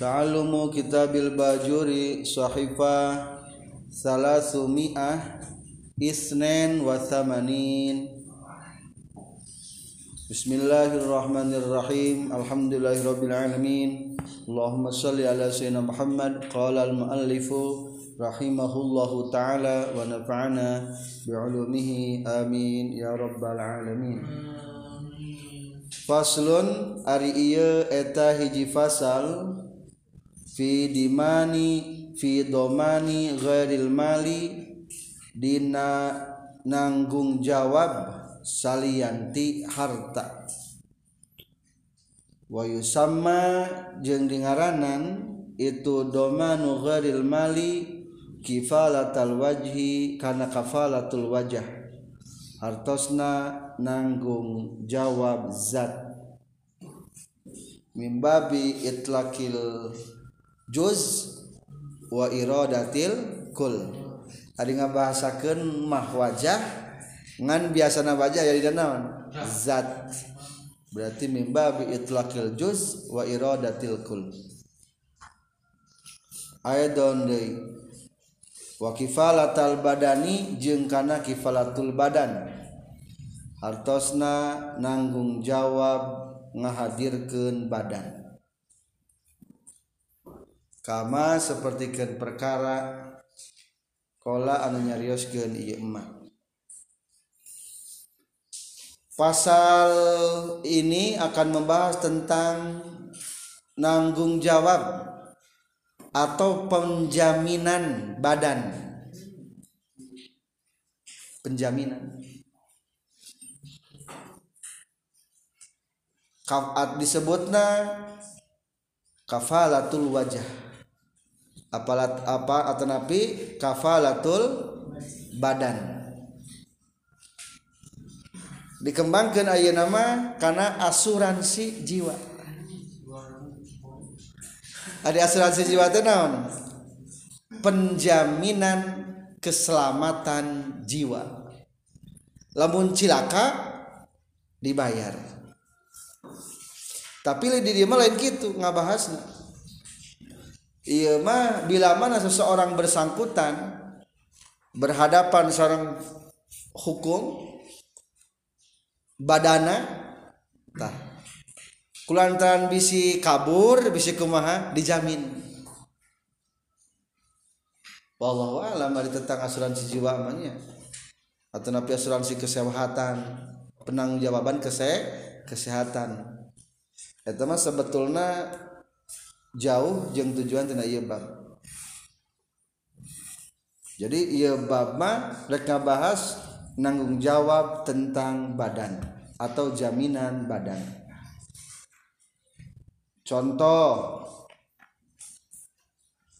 Ta'allumu kitabil bajuri sahifah Salasumi'ah Isnen wa thamanin Bismillahirrahmanirrahim Alhamdulillahirrabbilalamin Allahumma salli ala sayyidina Muhammad Qala al-muallifu rahimahullahu ta'ala Wa nafa'ana bi'ulumihi amin Ya rabbal alamin Faslun ari iya eta hiji fasal fidimani fidomani ghairil mali. Dina nanggung jawab salianti harta. Wayu sama jeung dingaranan itu domanu ghairil mali kifalatal wajhi kana kafalatul wajah. Hartosna nanggung jawab zat. Mimbabi itlakil juz wa iradatil kul. Ari ngabahasakeun mah wajah ngan biasana wajah ya di naon zat. Berarti mimbabi itlakil juz wa iradatil kul. Ayadon deui. Wa kifalatal badani jeung kana kifalatul badan. Hartosna nanggung jawab ngahadirkeun badan kama sapertikeun perkara kola anu nyarioskeun ieu emak Pasal ini akan membahas tentang nanggung jawab atau penjaminan badan. Penjaminan. Kafat disebutna kafalatul wajah. Apalat apa atau nabi kafalatul badan. Dikembangkan ayat nama karena asuransi jiwa. Ada asuransi jiwa itu? Penjaminan keselamatan jiwa. Lamun cilaka dibayar. Tapi di dia lain gitu ngabahasna. Iya mah bila mana seseorang bersangkutan berhadapan seorang hukum badana tah kulantaran bisi kabur bisi kumaha dijamin. Wallahu alam ari tentang asuransi jiwa amanya atau napi asuransi kesehatan penanggung jawaban kese kesehatan. Eta mah sebetulna jauh jeung tujuan tina ieu bab jadi ieu bab mah rek ngabahas nanggung jawab tentang badan atau jaminan badan. Contoh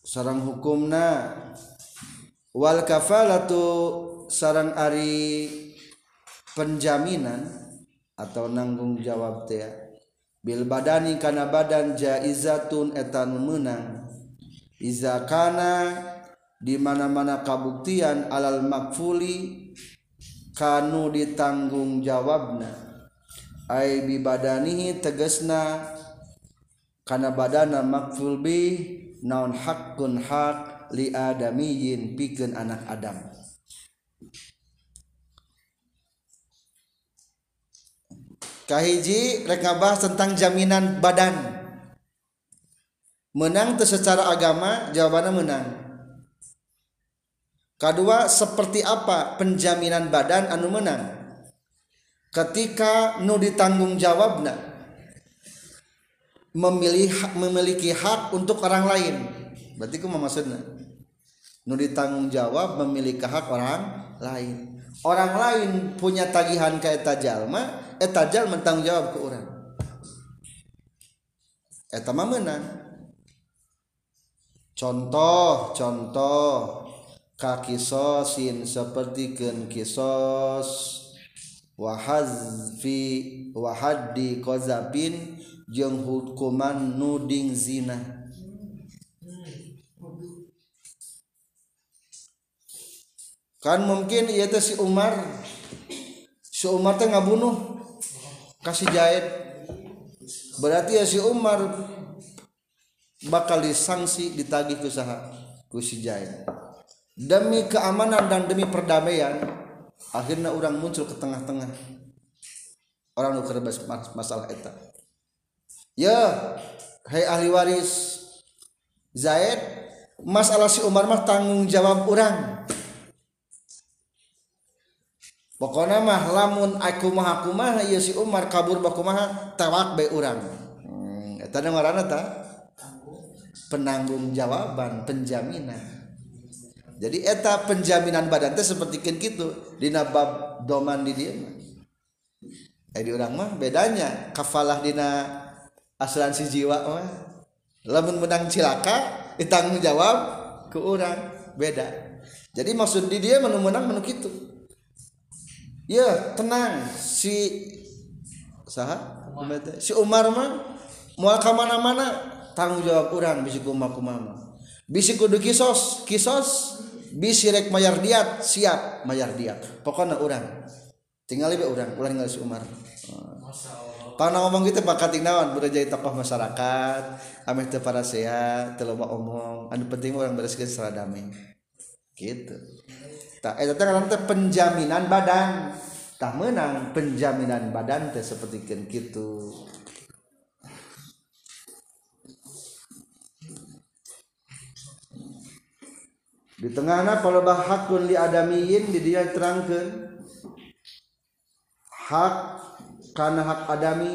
sarang hukumna wal kafalatu sarang ari penjaminan atau nanggung jawab teh Bil badani kana badan jaizatun etan menang. Iza kana di mana mana kabuktian alal makfuli kanu ditanggung jawabna. Ay bi badanihi tegesna kana badana makful bi naon hakun hak li adamiyin pikeun anak adam. Kahiji rek ngabahas tentang jaminan badan menang teu secara agama jawabannya menang Kedua, seperti apa penjaminan badan anu menang? Ketika nu ditanggung jawabna memilih memiliki hak untuk orang lain. Berarti ku maksudna? Nu ditanggung jawab memiliki hak orang lain. Orang lain punya tagihan eta jalma, eta jalma tanggung jawab ke orang. Eta mah menang. Contoh, contoh. Kakisosin seperti ken kisos. Wahazfi wahadi kozabin jeung hukuman nuding zina. Kan mungkin iya si Umar. Si Umar teh ngabunuh kasih jahit. Berarti ya si Umar bakal disangsi ditagih ke usaha ku Jaid demi keamanan dan demi perdamaian akhirnya orang muncul ke tengah-tengah. Orang nu kerebas masalah eta. Ya hai ahli waris. Zaid masalah si Umar mah tanggung jawab orang pokoknya mah lamun aku mah aku mah ya si Umar kabur baku mah tewak be orang hmm, eta ngaranna ta? Penanggung jawaban penjaminan. Jadi eta penjaminan badan teh seperti gitu di bab doman di dia eh di orang mah bedanya kafalah dina asuransi jiwa mah. Lamun menang cilaka ditanggung jawab ke orang beda. Jadi maksud di dia menang menang menu gitu ya tenang. Si sah si Umar mah mau ke mana-mana tanggung jawab orang bisi kumah kumama bisi kudu kisos kisos bisi rek mayar diat siap mayar diat. Pokoknya orang tinggal lebih orang ulah tinggal si Umar. Pana ngomong gitu bakat naon? Udah jadi tokoh masyarakat ameh teu para sehat teu omong. Anu penting orang bereskeun damai. Gitu tak eta teh teh penjaminan badan? Tak menang penjaminan badan teh seperti gitu. Di tengahna palebah hakun li adamiyin di dia terangkan hak karena hak adami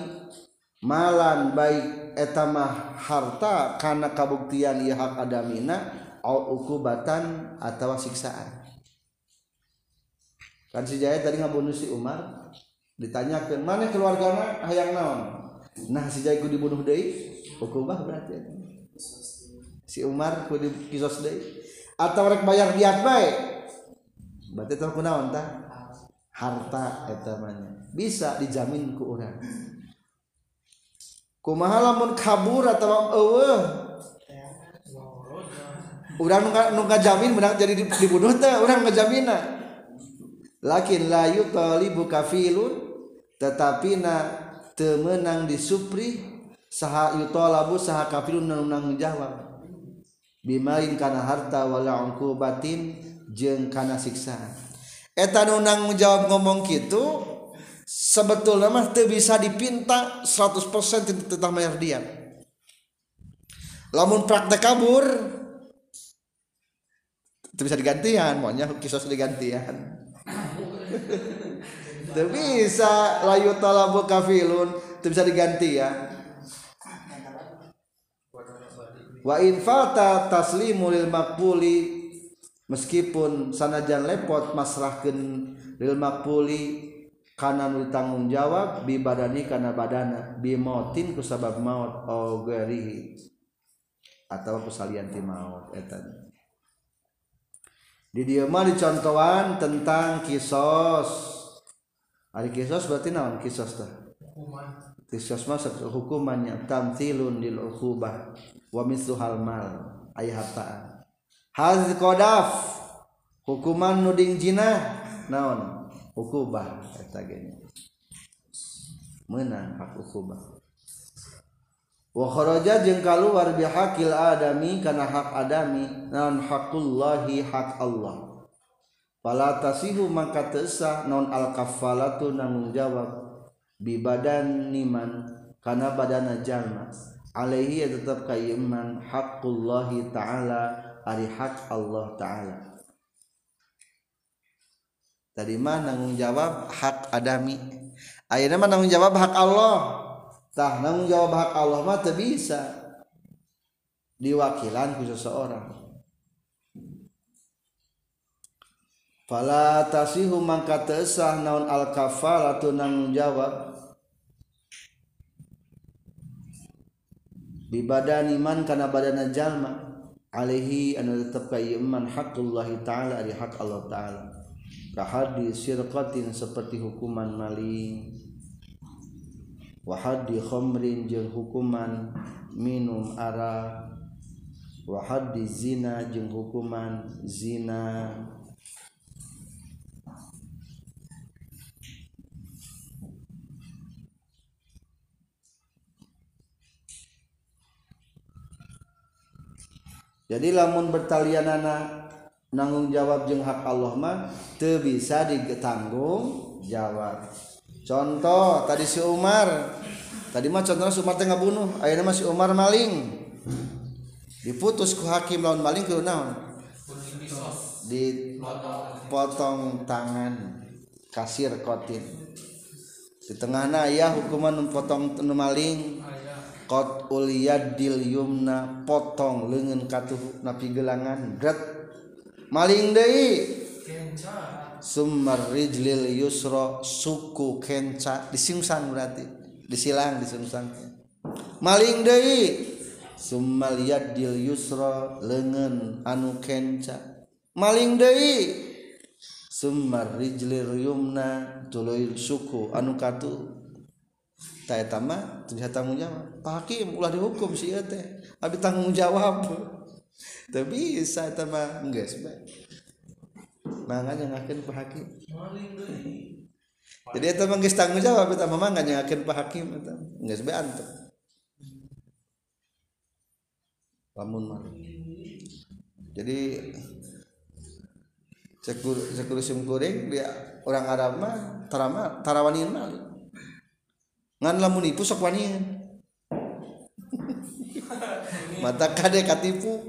malan baik etamah harta karena kabuktian ia hak adamina au ukubatan atau siksaan kan si Jaya tadi ngabunuh si Umar ditanyakan mana keluarganya? Hayang naon? Nah si Jaya ku dibunuh deui hukumah berarti. Si Umar ku dikisos deui. Atau rek bayar diat bae? Berarti tong kunaon tah harta etamanya bisa dijamin ku orang kumaha lamun kabur atau eueuh? Urang nu ngajamin menang jadi dibunuh teh urang ngajamina lakin la yutalibu kafilun tetapi na temenang disupri saha yutalabu saha kafilun nang jawab. Bimain karena harta wala batin jeng karena siksaan. Eta nunang menjawab ngomong gitu sebetulnya mah tuh bisa dipinta 100% tentang bayar dia lamun praktek kabur itu bisa digantian maunya kisah digantian Tuh bisa layu talabu kafilun Tuh bisa diganti ya. Wa in fata taslimu lil makbuli Meskipun sanajan lepot masrahkan lil makbuli Karena nu tanggung jawab bi badani karena badana bi mautin ku sabab maut au garihi atau kusalianti maut eta. di dieu mah dicontohan tentang kisos. Ari kisos berarti naon kisos teh hukuman. Kisos mah hukumannya tamthilun lil uqubah wa hal mal aya hartaan. Haz qadaf hukuman nuding jina naon? Uqubah eta menang hak uqubah wa kharaja jeung kaluar bi hakil adami kana hak adami naon hakullahi hak Allah. Fala tasihu maka tesah naon al kafalatu nanggung jawab bi badan niman kana badana jalma. Alaihi ya tetap kaiman haqqullahi ta'ala ari hak Allah ta'ala. Tadi mah nanggung jawab hak adami. Ayeuna mah nanggung jawab hak Allah tah nanggung jawab hak Allah mah teu bisa. Diwakilan ku seseorang. Fala tasihu mangka teesah naon al kafalatu nanggung jawab. Bibadani man kana badana jalma. Alaihi anu tetep ka iman hakullah taala ari hak Allah taala. Ka hadis sirqatin seperti hukuman maling. Wa haddi khamrin jeung hukuman minum ara. Wa haddi zina jeung hukuman zina. Jadi lamun bertalian anak nanggung jawab jeung hak Allah mah bisa digetanggung jawab contoh tadi si Umar. Tadi mah contohnya si Umar ngabunuh, ayeuna akhirnya masih Umar maling. Diputus ku hakim lawan maling ku naon? Dipotong tangan kasir kotin. Di tengahna ya hukuman potong maling. Kot uliyadil yumna potong lengan katuh napi gelangan gret. Maling deui. summar rijlil yusra suku kenca. Disungsang berarti. Disilang disungsang maling deui. Summal yadil yusra lengan anu kenca. Maling deui. Summar rijlil yumna tuluy suku anu katu. Tak etama bisa tanggung jawab pak hakim ulah dihukum sih teh. Abi tanggung jawab tapi bisa eta mah geus bae mangga nyangakeun Pak Hakim. Jadi eta mah geus tanggung jawab eta mah mangga nyangakeun Pak Hakim eta geus bae antep lamun mah. Jadi cekur cekur kuring dia orang Arab mah tarama tarawanin mah. Ngan lamun ipu sok wanian mata kade katipu.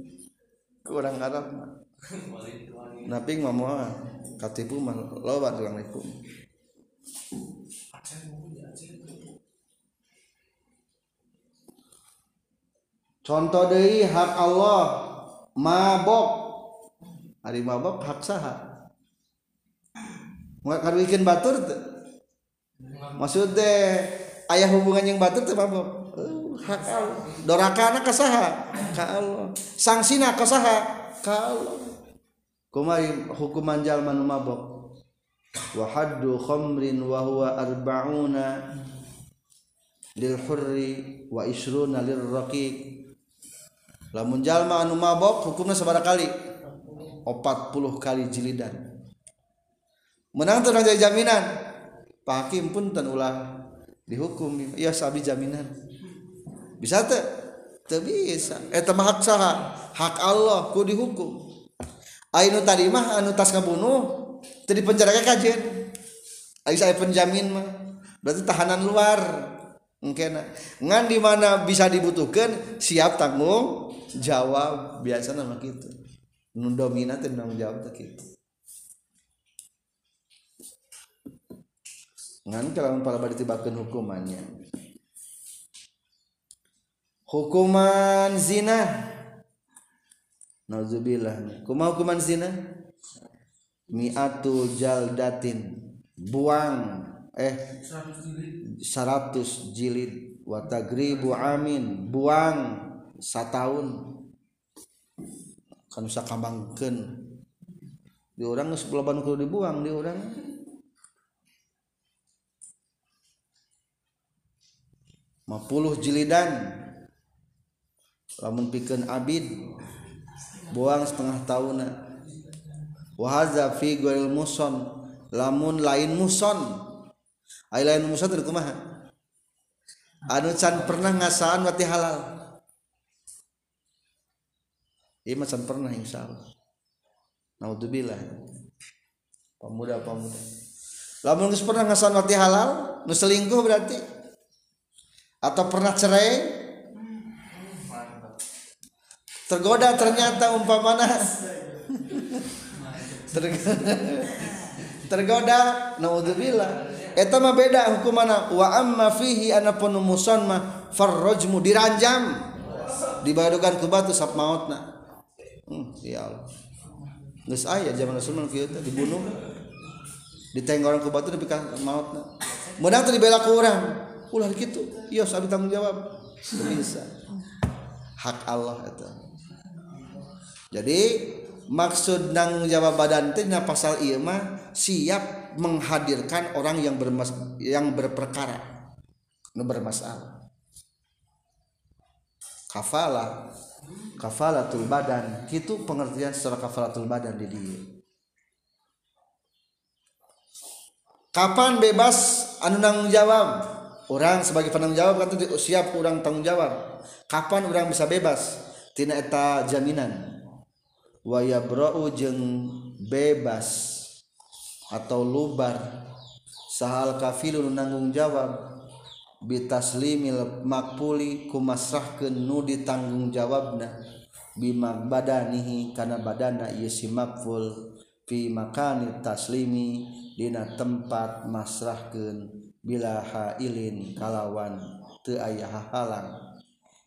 Kurang Arab mah naping mah moal katipu mah loba tulang ipu contoh deui hak Allah mabok. Hari mabok hak saha? Nggak bikin batur maksud deh ayah hubungan yang batu tuh mabok. Uh, hak Allah. Dorakana kasaha ka Allah. Sangsina kasaha ka Allah kumari hukuman jalma nu mabok. Wa haddu khamrin wa huwa arba'una lil hurri wa isruna lil raqiq. Lamun jalma anu mabok hukumna sabaraha kali? 40 kali jilidan. Menang tuh jadi jaminan Pak Hakim pun tan ulah dihukum. Ya sabi jaminan. Bisa teh teu bisa. Eta mah hak saha. Hak Allah ku dihukum anu tadi mah anu tas ngabunuh teu dipenjara ke kajen ai saya penjamin mah. Berarti tahanan luar. Engkena. Ngan di mana bisa dibutuhkan siap tanggung jawab. Biasa nama gitu nu dominan tanggung jawab teh gitu ngan kalau para badi tibakeun hukumannya. Hukuman zina nauzubillah. Kumaha hukuman zina mi'atu jaldatin. Buang. Eh 100 jilid. Wa tagribu amin. Buang. Satahun kan usah kambangkeun di orang geus loba nu dibuang di orang puluh jilidan. Lamun pikeun abid buang setengah tahun wahaza fi muson. Lamun lain muson. Ai lain muson teu kumaha anu can pernah ngasaan wati halal. Ieu mah can pernah insyaallah naudzubillah. Pemuda pemuda lamun pernah ngasaan wati halal nu selingkuh berarti? Atau pernah cerai tergoda ternyata umpamana. Tergoda naudzubillah. Eta mah beda hukumana. Wa amma fihi anapun muson mah farrajmu diranjam. Dibadukan ku batu sap mautna. Hmm, ya Allah. Geus aya zaman Rasulullah kieu dibunuh. Ditenggoran ku batu nepi ka mautna. Meudang teu dibela ku urang. Ulah gitu iya sabi tanggung jawab. Bisa. Hak Allah itu jadi maksud nang jawab badan itu pasal iya mah siap menghadirkan orang yang bermas yang berperkara nu bermasalah. Kafala kafalatul badan. Itu pengertian secara kafalatul badan di dia. Kapan bebas? Anu nanggung jawab. Orang sebagai penanggung jawab kan siap kurang tanggung jawab. Kapan orang bisa bebas? Tineta jaminan wayabra'u jeung bebas atau lubar. Sahal kafilun nanggung jawab. Bitaslimil makpuli kumasrahkeun nu ditanggung jawabna. Bimak badanihi kana badana ieu si makful. Fi makani taslimi dina tempat masrahkeun bila hailin kalawan teu aya halang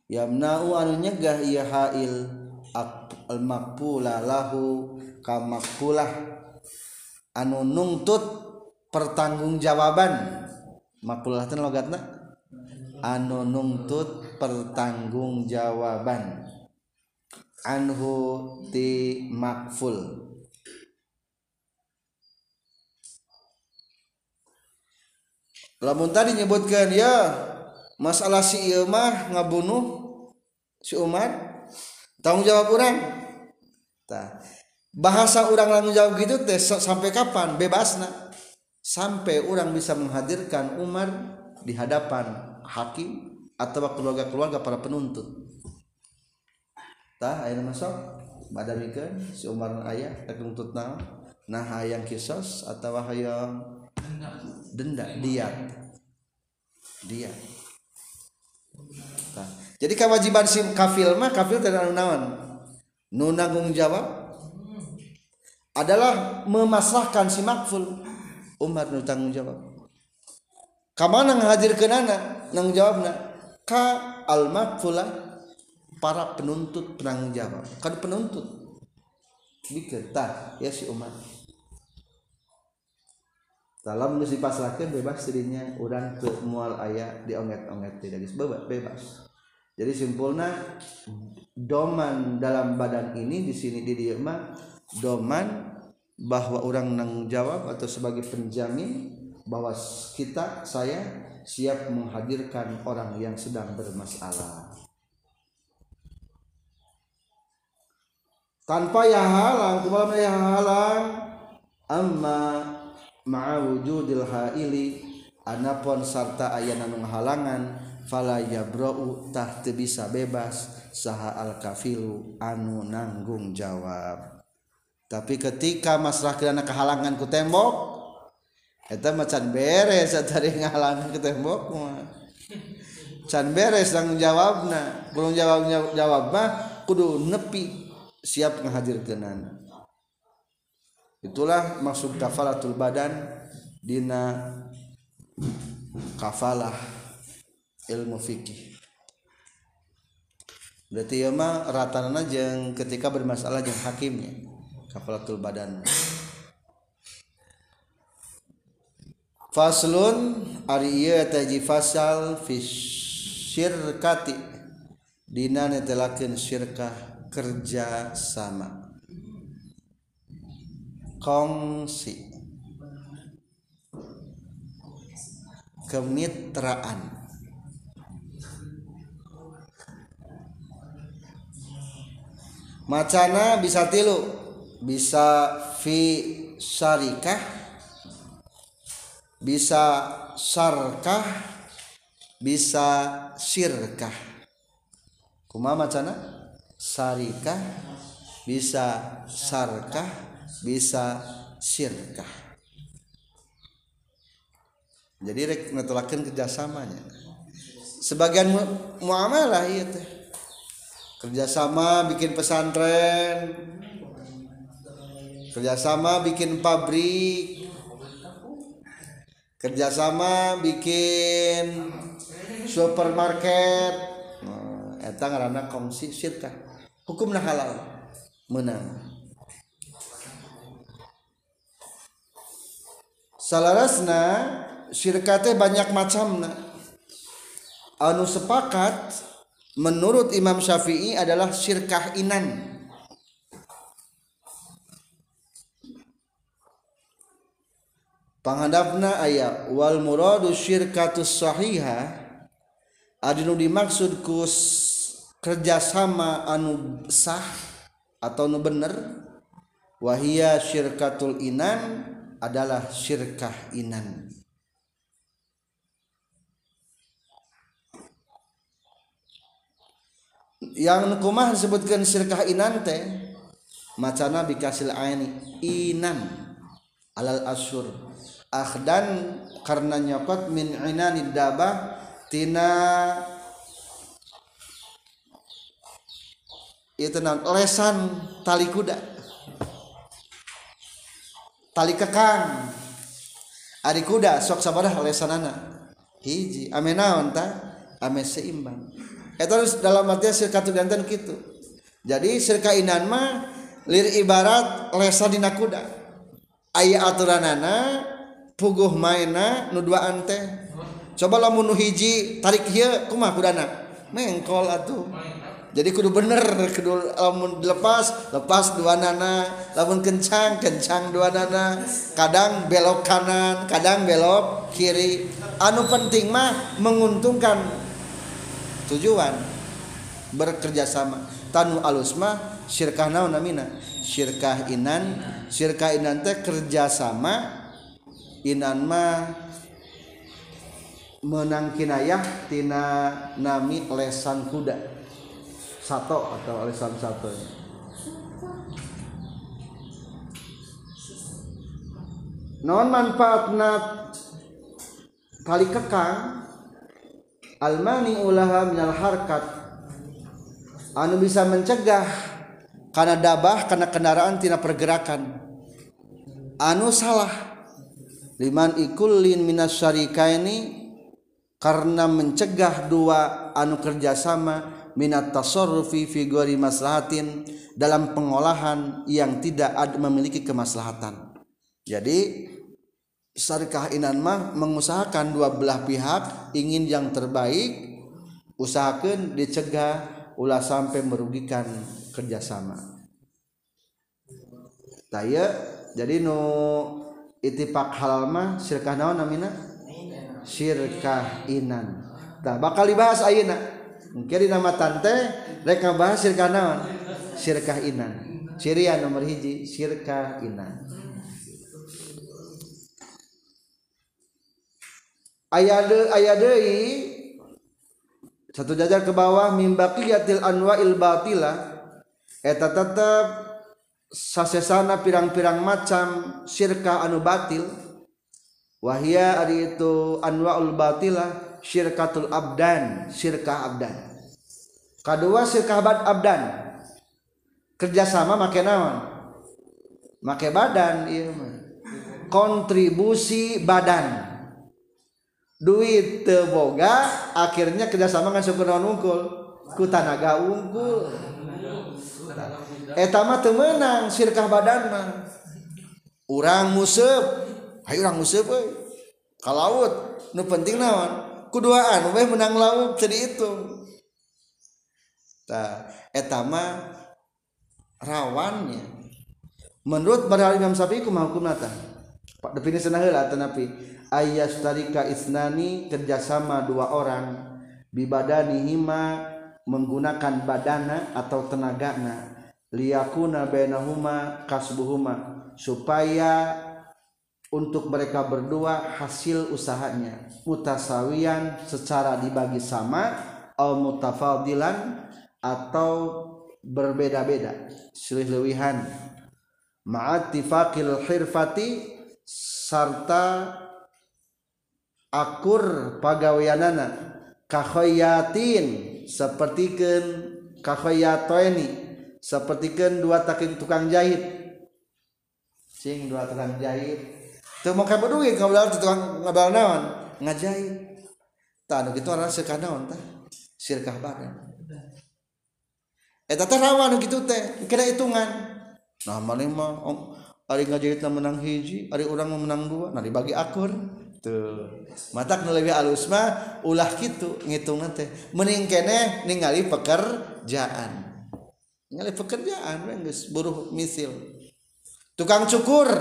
yamna'u anu nyegah ieu hail al makpula lahu ka makpulah anu nungtut pertanggungjawaban. Makpulah teh logatna? Anu nungtut pertanggungjawaban. Anhu ti makful. Lamun tadi nyebutkan ya masalah si ieu mah ngabunuh si Umar tanggung jawab orang. Tah bahasa orang langsung jawab gitu teh sampai kapan? Bebasna. Sampai orang bisa menghadirkan Umar di hadapan hakim atau keluarga-keluarga para penuntut. Tah aya masuk badamikeun si Umar ayah rek nuntut naon nah hayang kisos atau hayang denda. diat. Tah jadi kewajiban si kafil mah kafil teh anu naon. Nu nanggung jawab adalah memasrahkan si makful. Umar nu tanggung jawab. Kamana ngahadirkeun anak nang jawabna ka al makfulah para penuntut penanggung jawab. Kan penuntut. Bikin tah ya si umat dalam nu dipasrahkeun bebas dirinya urang ke mual aya dionget-onget tidak bebas jadi simpulnya doman dalam badan ini di sini di dia doman bahwa orang nang jawab atau sebagai penjamin bahwa kita saya siap menghadirkan orang yang sedang bermasalah. Tanpa ya halang kumaha ya halang amma ma'a wujudil haili anapun sarta aya nanu halangan falayabrotah bisa bebas saha al-kafilu anu nanggung jawab. Tapi ketika masrah kirana kehalangan ku tembok eta macan beres tadi ngalang ke tembok mah. Can beres tanggung jawabna. Belum jawab jawab mah kudu nepi siap ngahadirkeunana. itulah maksud kafalatul badan dina kafalah. Ilmu fikih. Berarti ya mah ratanana jeung ketika bermasalah jeung hakimnya kafalatul badan. faslun ari ieu taji fasal fi syirkati dina netelakeun syirkah kerja sama kongsi kemitraan macana bisa tilu bisa fi syarikah bisa sarkah bisa sirkah. Kumaha macana? Sarikah bisa sarkah bisa sirkah. Jadi rek kerjasamanya. Sebagian mu muamalah ieu teh kerjasama bikin pesantren. Kerjasama bikin pabrik. Kerjasama bikin supermarket. Nah, eta ngaranna kongsi syirkah hukumna halal. Menang. Salarasna syirkate banyak macamna. Anu sepakat menurut Imam Syafi'i adalah syirkah inan. Panghadapna aya wal muradu syirkatus sahiha anu dimaksud ku kerjasama anu sah atau nu bener wahia syirkatul inan adalah syirkah inan yang nukumah disebutkan sirkah inan teh macana bikasil aini inan alal asyur. Akhdan karena nyokot min inani dabah tina itu lesan tali kuda tali kekang. Ari kuda sok sabaraha lesanana. Hiji ame naon ta ame seimbang eta dalam artinya sirkatu ganten gitu jadi sirka inan mah lir ibarat lesa dina kuda. Aya aturanana puguh maina nu dua ante coba lamun nu hiji tarik hieu kumaha kudana? Mengkol atuh. Jadi kudu bener kudu lamun dilepas, lepas dua nana. Lamun kencang kencang dua nana. Kadang belok kanan kadang belok kiri. Anu penting mah menguntungkan tujuan. Bekerja sama. Tanu alusma syirkah naon namina? Syirkah inan. Syirkah inan teh kerjasama inan mah menang kinayah tina nami lesan kuda. Satu atau lesan satu non manfaatna tali kekang almani ulaha minal harkat. Anu bisa mencegah karena dabah karena kendaraan tina pergerakan. Anu salah. Liman ikullin minas syarikaini karena mencegah dua anu kerjasama minat tasarrufi fi gori maslahatin dalam pengolahan yang tidak memiliki kemaslahatan. Jadi syarikah inan mah mengusahakan dua belah pihak ingin yang terbaik usahakan dicegah ulah sampai merugikan kerjasama. Saya jadi nu itipak halal mah syirkah naon namina? Syirkah inan nah bakal dibahas ayeuna. Mungkin di nama tante rek bahas syirkah naon? Syirkah inan Syria nomor hiji syirkah inan aya aya satu jajar ke bawah mimbaqiyatil anwa'il batila. Eta tetep sasesana pirang-pirang macam syirka anu batil. Wahia ari itu anwa'ul batila syirkatul abdan syirka abdan. Kedua syirka abdan. Kerjasama make naon? Make badan iya mah. Kontribusi badan. duit teboga akhirnya kerjasama dengan sukunawan unggul ku tanaga unggul etama temenang sirkah badan mah. Orang musep ayo orang musep we. ke laut nu penting naon? Kuduaan we menang laut jadi itu ta etama rawannya. Menurut para imam sapi kumah hukum nata definisi naheula tanapi ayastarika isnani kerjasama dua orang bibadani-hima menggunakan badana atau tenagana liyakuna bainahuma kasbuhuma supaya untuk mereka berdua hasil usahanya. Mutasawian secara dibagi sama atau mutafadilan atau berbeda-beda. Silih lewihan. Ma'atifakil hirfati serta akur pagaweanana. Kakhoyatin sepertikan kakhoyatoni sepertikan dua taking tukang jahit. Sing dua tukang jahit. Teu make duit ngabal tukang ngabal naon? Ngajahit. Tah gitu kitu aranna sirkah naon tah? Sirkah badan. Eta tata rawan kitu teh kira hitungan. Nah maling mah ari ngajahitna menang hiji ari urang menang dua nah dibagi akur. gitu. Mata lebih alusma ulah gitu ngitung nanti mending kene ningali pekerjaan. Ningali pekerjaan nggak buruh misil. Tukang cukur.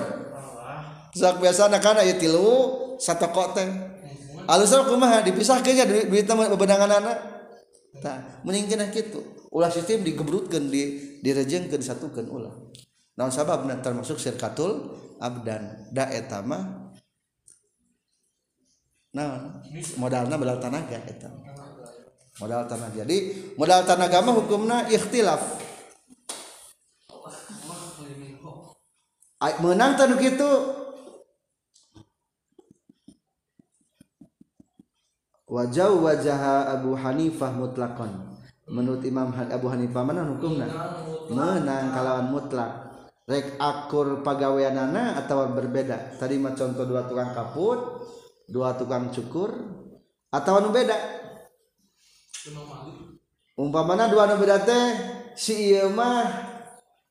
Zak biasa anak anak ya tilu satu kote alusna kumaha dipisah kayaknya duit duit teman bebenangan anak tak mending kene gitu ulah sistem digebrutkan di direjengkan disatukan ulah. Nah sabab termasuk sirkatul abdan. Da etama nah modalnya belal tanaga itu modal tanah jadi modal tanah agama hukumna ikhtilaf. Menang tanu gitu wajah wajah Abu Hanifah mutlakon. Menurut Imam Abu Hanifah mana hukumna menang kalawan mutlak. Rek akur pagaweanana atau berbeda. Tadi mah contoh dua tukang kaput dua tukang cukur atau anu beda? Umpamana dua anu beda teh si iya mah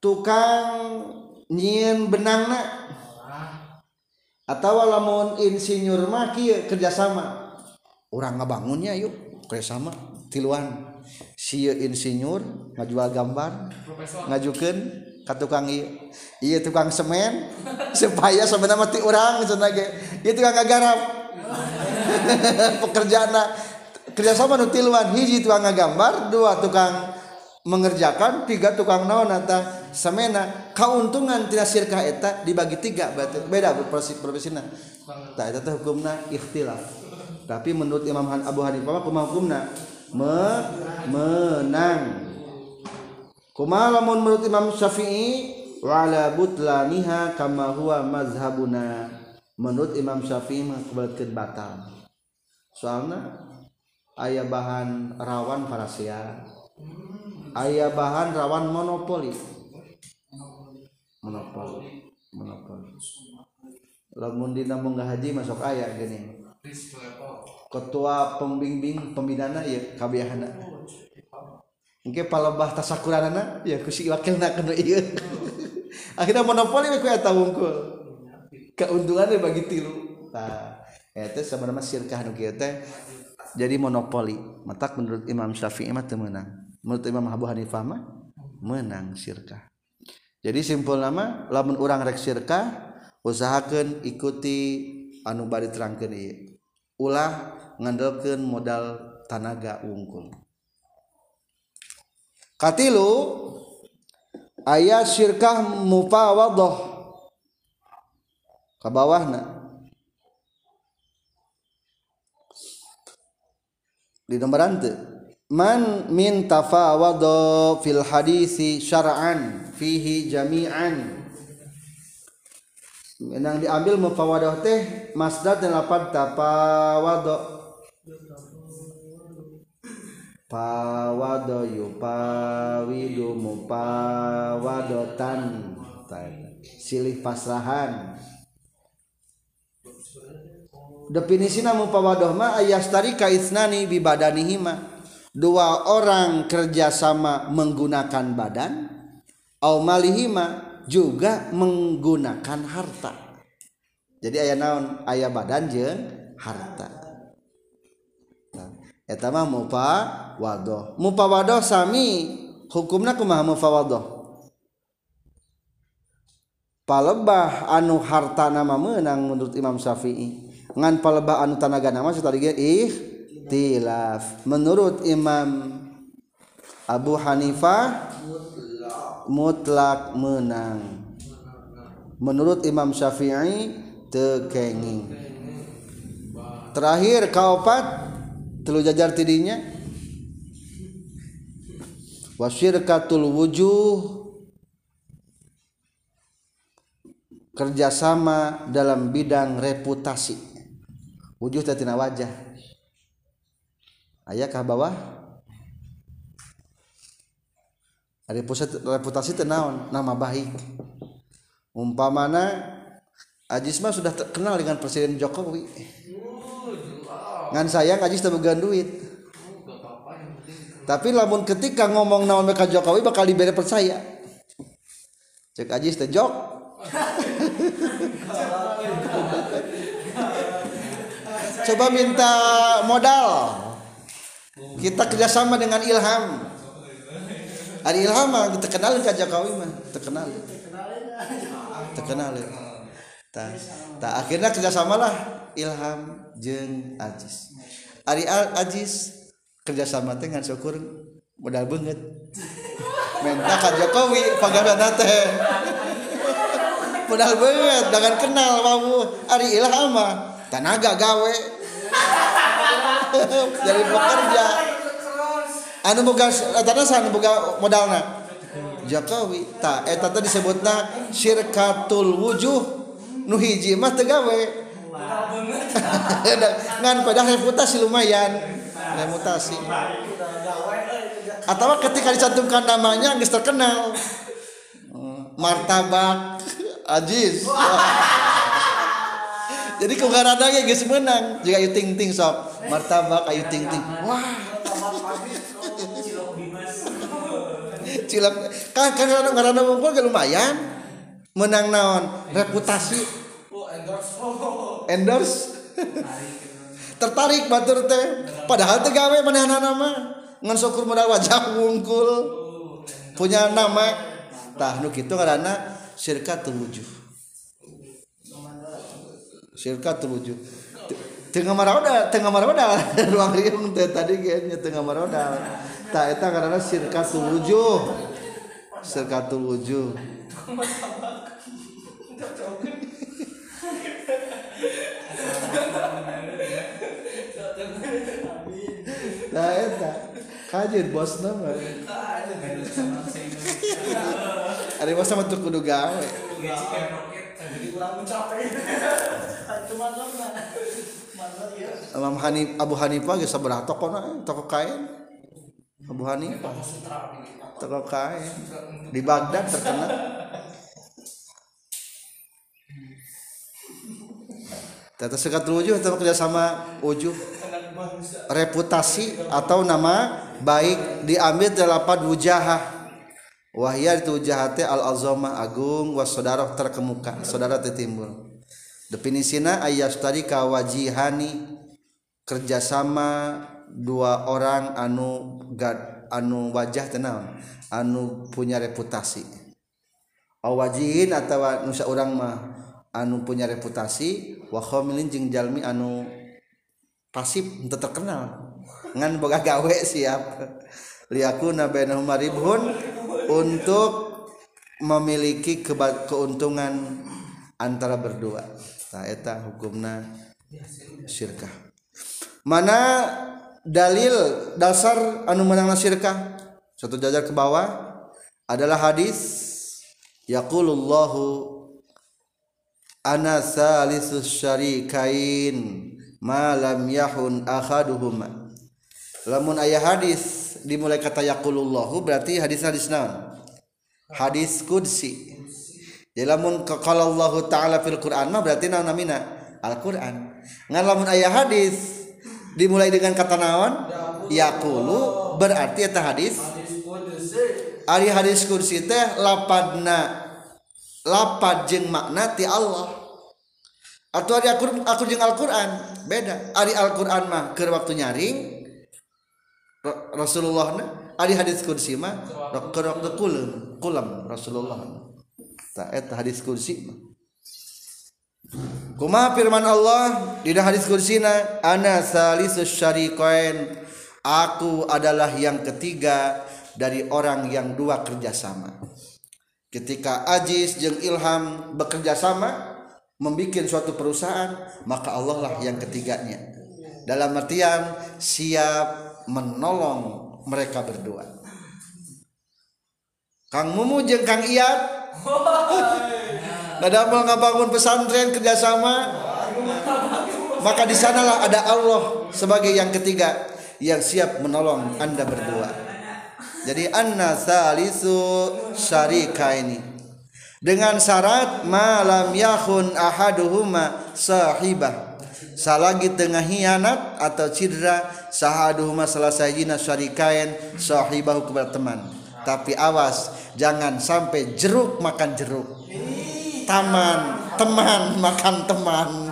tukang nyieun benangna. Atau lamun insinyur mah kieu kerjasama. Orang ngabangunnya yuk kerjasama tiluan. Si insinyur ngajual gambar ngajukan ke tukang iya iya tukang semen supaya sebenarnya mati orang ge. Ieu tukang garam pekerjaan kerjasama nu tiluan. Hiji tukang ngagambar dua tukang mengerjakan tiga tukang naon nata semena keuntungan tidak sirkah eta dibagi tiga berarti. Beda profesinya tak eta teh hukumna ikhtilaf. Tapi menurut Imam Abu Hanifah kumaha hukumna? Me menang. Kumaha lamun menurut Imam Syafi'i? Wala butlaniha kama huwa mazhabuna menurut Imam Syafi'i mah batal. Soalnya ayah bahan rawan parasia ayah bahan rawan monopoli. Monopoli monopoli. Lamun dina munggah haji masuk ayah gini. Ketua pembimbing pembidana ya kabehana Mungkin palebah tasakuranana ya kusi wakilna kena iya. Akhirnya monopoli we ku eta keuntungannya bagi tilu. Nah, itu sebenarnya sirkah nu kieu teh jadi monopoli. Matak menurut Imam Syafi'i mah menang menurut Imam Abu Hanifah mah menang sirkah. Jadi simpul nama lamun orang rek sirkah usahakan ikuti anu bari terangkeun ieu. Ulah ngandelkeun modal tanaga wungkul. Katilu ayat sirkah mufawadah ke bawahna di nomor ante. Man min tafawado fil hadisi syar'an fihi jami'an. Yang diambil mufawadah teh masdar dan lapan tafawado pawado yupawidu mupawadotan silih pasrahan definisi namu pawadoh ma ayastari kaitsnani bibadanihima dua orang kerjasama menggunakan badan au malihima juga menggunakan harta. Jadi ayah naon? Ayah badan jeng harta. Eta mah mupawadoh. Mupawadoh sami hukumna kumaha mupawadoh. Palebah anu harta nama menang menurut Imam Syafi'i. Ngan palebah anu tanaga nama tadi ih tilaf menurut Imam Abu Hanifah mutlak menang. Menurut Imam Syafi'i tekenging. Terakhir kaopat? Telu jajar tidinya? Wasyirkatul wujuh. Kerjasama dalam bidang reputasi wujuh tatina wajah. Ayah kah bawah? Reputasi tenawan nama baik. Umpamana Ajisma sudah terkenal dengan Presiden Jokowi. Ngan saya ngajis temegan duit. Tapi lamun ketika ngomong naon mereka Jokowi bakal diberi percaya. Cek ajis teh jok coba minta modal. Kita kerjasama dengan Ilham. Ada Ilham mah terkenal ke Jokowi mah. Terkenal. Terkenal tak tak akhirnya kerjasama lah Ilham jeng Ajis. Ari Ajis kerjasama teh ngan syukur modal banget. Minta ka Jokowi pagana teh. Modal banget dengan kenal kamu Ari Ilham mah tenaga gawe jadi pekerja anu boga etana sanu boga modalna? Jokowi. Ta eh, eta teh disebutna syirkatul wujuh. Nu hiji mah teu gawe. Ngan pada reputasi lumayan. Reputasi. Atau ketika dicantumkan namanya geus terkenal. Oh, martabak. Aziz jadi kau gak ada geus menang. Jika ayu ting ting sok martabak ayu ting ting wah. Cilok. Kan kan ngarana ngumpul ge lumayan. Menang naon? Reputasi. Endorse. Tertarik batur teh padahal teh gawe manehna nama ngan syukur modal wajah wungkul. Punya nama. Tah nu kitu ngaranna syirkatul wujuh syirkatul wujuh tengah maroda tengah maroda ruang teh tadi kayaknya tengah maroda tak eta karena syirkatul wujuh syirkatul wujuh Nah, eta kajian bos nama. Ada bos sama tuh kudu gawe. Imam Hanif Abu Hanifah geus sabaraha tokona toko kain. Abu Hanifah. Toko kain. Di Baghdad terkenal. Tata sekat wujuh atau kerjasama wujuh reputasi atau nama baik diambil dari wujahah. Wahya itu wujahate al azama agung was saudara terkemuka saudara tertimbul definisina ayas tadi kawajihani kerjasama dua orang anu gad, anu wajah tenang anu punya reputasi. Awajihin atau nusa orang mah anu punya reputasi wa khamilin jeung jalmi anu pasif untuk terkenal. Ngan boga gawe siap. Liakuna bainahuma ribhun untuk memiliki keuntungan antara berdua. Nah eta hukumna syirkah. Mana dalil dasar anu menangna syirkah? Satu jajar ke bawah adalah hadis yaqulullahu ana salisus syarikain malam yahun akhaduhuma lamun ayah hadis dimulai kata yaqulullahu berarti hadis hadis naon? Hadis kudsi jadi lamun kalau Allah taala fil Quran mah berarti naon namina? Al Quran ngan lamun ayah hadis dimulai dengan kata naon? Yaqulu. Berarti eta hadis? Ari hadis kursi teh lapadna lapad jeung makna ti Allah. Atau ari aku aku jeung Al-Qur'an beda. Ari Al-Qur'an mah keur waktu nyaring Rasulullah na ari hadis kursi mah keur waktu kulam kulam Rasulullah ta eta hadis kursi Kuma firman Allah di hadis kursina ana salisus syariqain. Aku adalah yang ketiga dari orang yang dua kerjasama. Ketika Ajis jeung Ilham bekerja sama membuat suatu perusahaan maka Allah lah yang ketiganya. Dalam artian siap menolong mereka berdua. Kang Mumu jeung Kang Iyat Nadamel ngabangun pesantren kerjasama? Maka di sanalah ada Allah sebagai yang ketiga yang siap menolong anda berdua. Jadi anna salisu syarika ini. Dengan syarat malam yahun ahaduhuma sahibah. Salagi tengah hianat atau cedera sahaduhuma salah sajina syarikain sahibahu kepada teman tapi awas jangan sampai jeruk makan jeruk. Taman teman makan teman.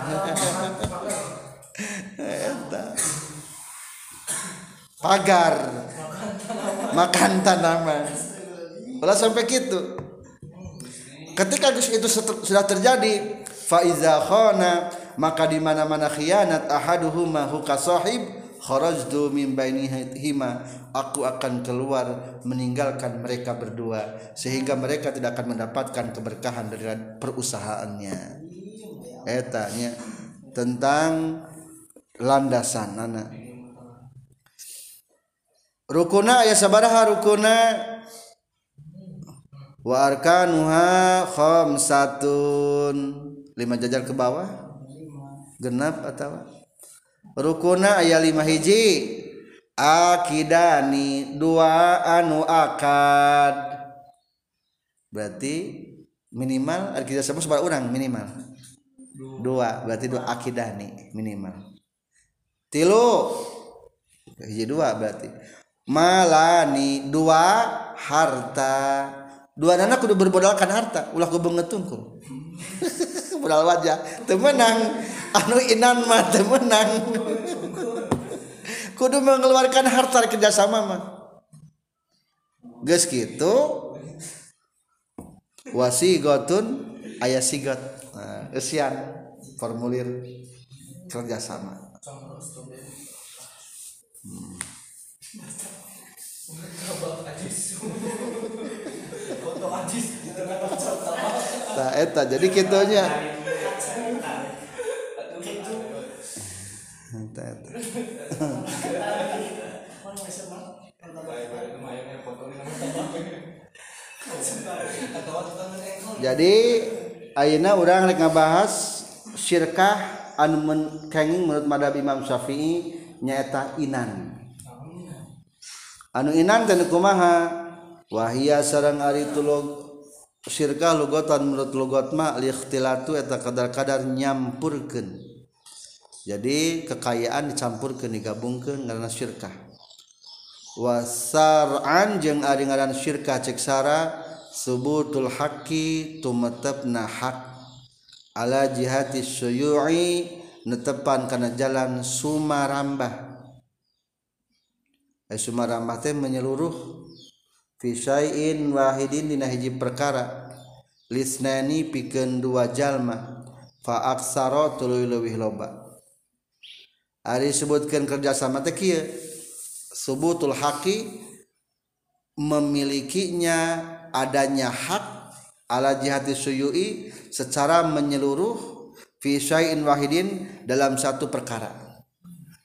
Pagar makan tanaman. Kalau sampai gitu. Ketika itu sudah terjadi faiza khana maka di mana-mana khianat ahaduhuma huka sahib kharajtu min bainihima aku akan keluar meninggalkan mereka berdua sehingga mereka tidak akan mendapatkan keberkahan dari perusahaannya. Etanya tentang landasan anak rukuna aya sabaraha rukuna. Wa arkanuha khamsatun. Lima jajar ke bawah. Genap atau rukuna aya lima hiji. Akidani dua anu akad. Berarti minimal kita sebut sebar orang minimal. Dua berarti dua akidani minimal. Tilu hiji dua berarti. Malani dua harta. Dua anak kudu berbodalkan harta. Ulah ngetungkul modal wajah temenang. Anu inan mah temenang. Kudu mengeluarkan harta kerjasama mah. Geus gitu wasigotun ayah sigot. Nah, esian formulir kerjasama. Hmm. nah, eta jadi kitunya eta eta. Jadi Aina orang rek ngabahas syirkah anu kenging menurut madhab Imam Syafi'i nyaeta inan. Anu inan dan kumaha? Wahia sarang ari tulog sirkah lugotan menurut lugotma likhtilatu eta kadar-kadar nyampurkan jadi kekayaan dicampurkan digabungkan karena syirkah wasar'an jeung ari ngaran syirkah cek sara subutul haqqi tumetepna hak. Ala jihati syuyu'i netepan kana jalan sumarambah. Eh, sumarambah teh menyeluruh fi syai'in wahidin dina hiji perkara lisnani pikeun dua jalma fa aksara tuluy leuwih loba ari sebutkeun kerjasama teh kieu subutul haqi memilikinya adanya hak ala jihati suyui secara menyeluruh fi syai'in wahidin dalam satu perkara.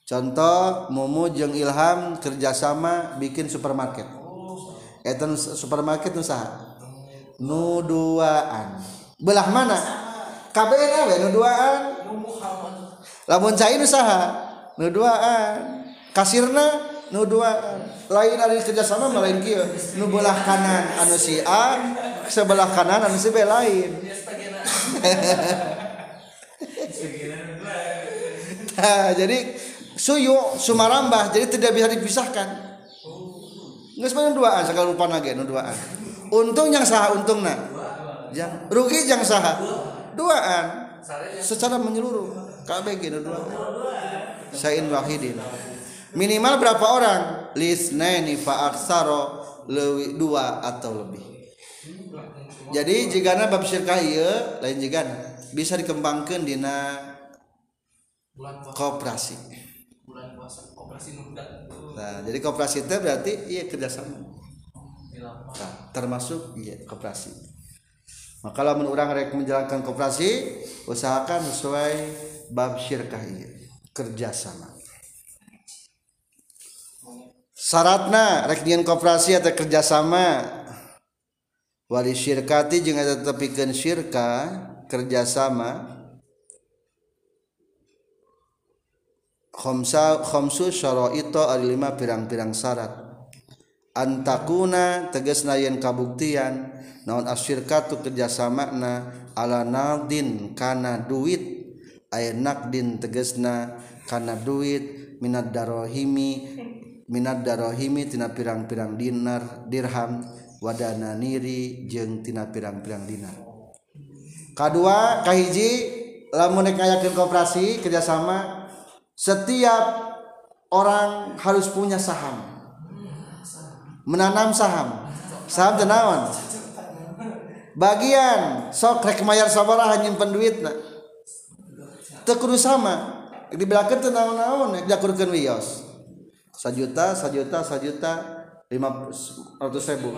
Contoh Mumu jeung Ilham kerjasama bikin supermarket. Eta supermarket nu saha? Nu duaan. Belah mana? Kabeh we nu duaan. Lamun cai nu saha? Nu duaan. Kasirna nu duaan. lain dari kerjasama lain kieu nu belah kanan anu si A sebelah kanan anu si B lain nah, jadi suyu sumarambah jadi tidak bisa dipisahkan nggak sebenarnya duaan sekali lupa lagi nu duaan untung yang sah untung nak. Yang rugi yang sah duaan secara menyeluruh. KBG nu duaan sain wahidin. Minimal berapa orang? Lisnaini fa aksaro lewi dua atau lebih. Jadi jika bab syirkah iya lain jika bisa dikembangkan dina kooperasi nah jadi kooperasi itu berarti iya kerjasama. Nah, termasuk iya kooperasi maka kalau orang rek menjalankan kooperasi usahakan sesuai bab syirkah iya kerjasama. Syaratna rek nyian koperasi atau kerjasama. Wali syirkati jeung eta tepikeun syirka kerjasama khomsa khomsu syara'ita ari lima pirang-pirang syarat. Antakuna tegasna yen kabuktian naon asyirkatu kerjasama ala naldin kana duit. Aya nakdin tegasna kana duit minad darohimi minad darohimi tina pirang-pirang dinar dirham wadana niri jeung tina pirang-pirang dinar. Kedua kahiji lamun nek ngayakeun koperasi kerjasama setiap orang harus punya saham. Menanam saham. Saham tenawan. Bagian sok rek mayar sabaraha nyimpen duit teu kudu sama. Dibelakeun teu naon-naon jakurkeun wios sajuta sajuta sajuta lima ratus ribu.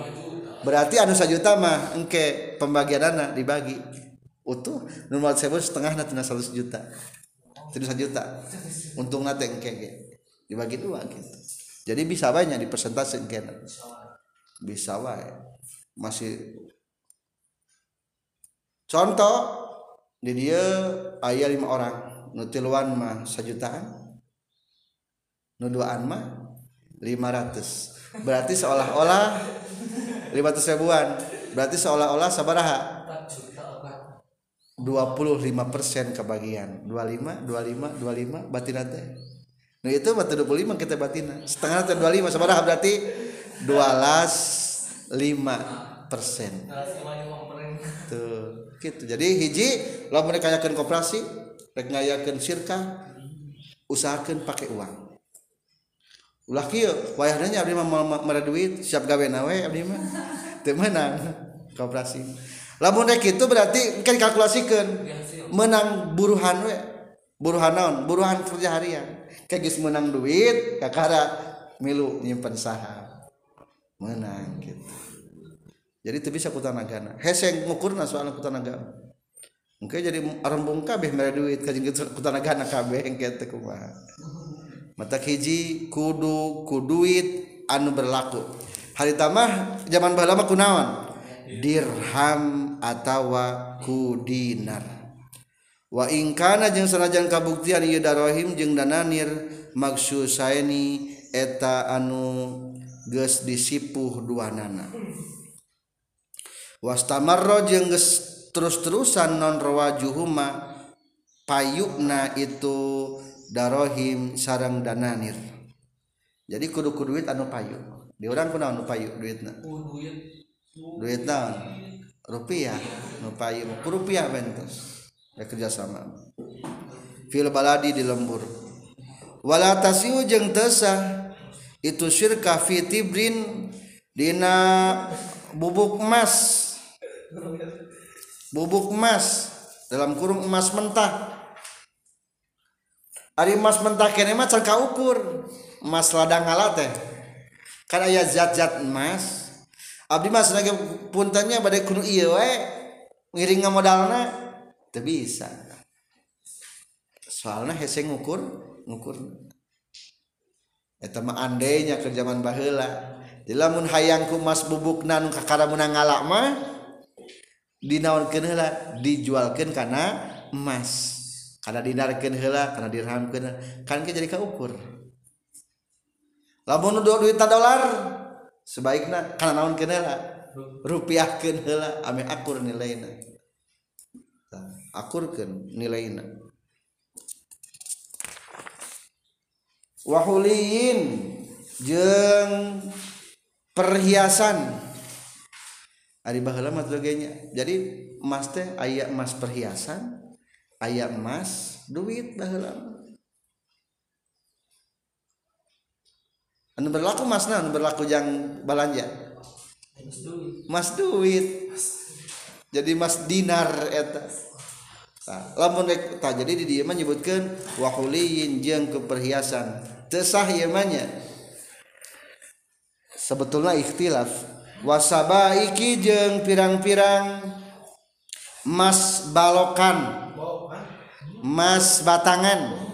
Berarti anu sajuta mah engke pembagian dana dibagi. Utuh nomor ribu setengah nanti seratus juta tidak juta untung nanti engke dibagi dua gitu jadi bisa banyak di persentase kena bisa wae. Masih. Contoh di dia ayah lima orang. Nutiluan mah sejutaan. Nuduan mah lima ratus. Berarti seolah-olah lima ratus ribuan. Berarti seolah-olah sabaraha 25 persen kebagian. 25 25 25 batin teh. Nah itu batu 25 kita batina setengah teh 25 sabaraha berarti 12 5 persen. Tuh gitu. Jadi hiji lo mereka yakin koperasi rek ngayakeun sirka usahakan pakai uang. Ulah kieu wayahna abdi mah duit siap gawe nawe abdi mah. Teu menang koperasi lamun rek itu berarti kan kalkulasikan menang buruhan we. Buruhan naon? Buruhan kerja harian. Kayak geus menang duit kakara milu nyimpen saham. Menang gitu. Jadi itu bisa kutanagana. Hese ngukurna soal kutanagana mungkin jadi arembung kabeh mere duit ka jeung kutanagana kabeh engke teh kumaha. Mata hiji kudu kuduit anu berlaku. Hari tamah zaman bahala kunaon? dirham atawa ku dinar. Wa ingkana jeung sanajan kabuktian ieu darohim jeung dananir maksud saeni eta anu geus disipuh duanana. Wastamarro jeung geus terus-terusan non rawajuhuma payukna itu darohim sarang dananir. Jadi kudu kudu duit anu payu di orang kunaon anu payu duitna? Duit. Naon rupiah. Nu payu ku rupiah bentos ya kerjasama. Fil baladi di lembur. Wala tasiu jeung tesah itu syirka fi tibrin dina bubuk emas. Bubuk emas. Dalam kurung emas mentah. Ari emas mentah kene mah can ukur emas ladang ngalat teh. Kan aya zat-zat emas Abdi mah sebagai puntennya badai kuno iya we ngiring modalna teu bisa. Soalnya hese ngukur ngukur. Eta mah andainya ke zaman baheula. Di lamun hayangku mas bubukna nu kakara meunang ngalak mah dinaonkeun heula dijualkeun kana emas. Kana dinarkeun heula kana dirhamkeun kan ke jadi kaukur lamun duit dolar sebaiknya karena naon kenela? Rupiah kenela. Ame akur nilainya akurkan nilainya wahuliin jeng perhiasan. Ari baheula mah jadi emas teh aya emas perhiasan aya emas duit baheula anu berlaku masna anu berlaku jang balanja mas duit. Jadi mas dinar eta. Nah, lamun rek jadi di dieu nyebutkeun wahuliin jeung keperhiasan. Teu sah sebetulnya ikhtilaf. Wasabaiki jeung pirang-pirang mas balokan. Mas batangan.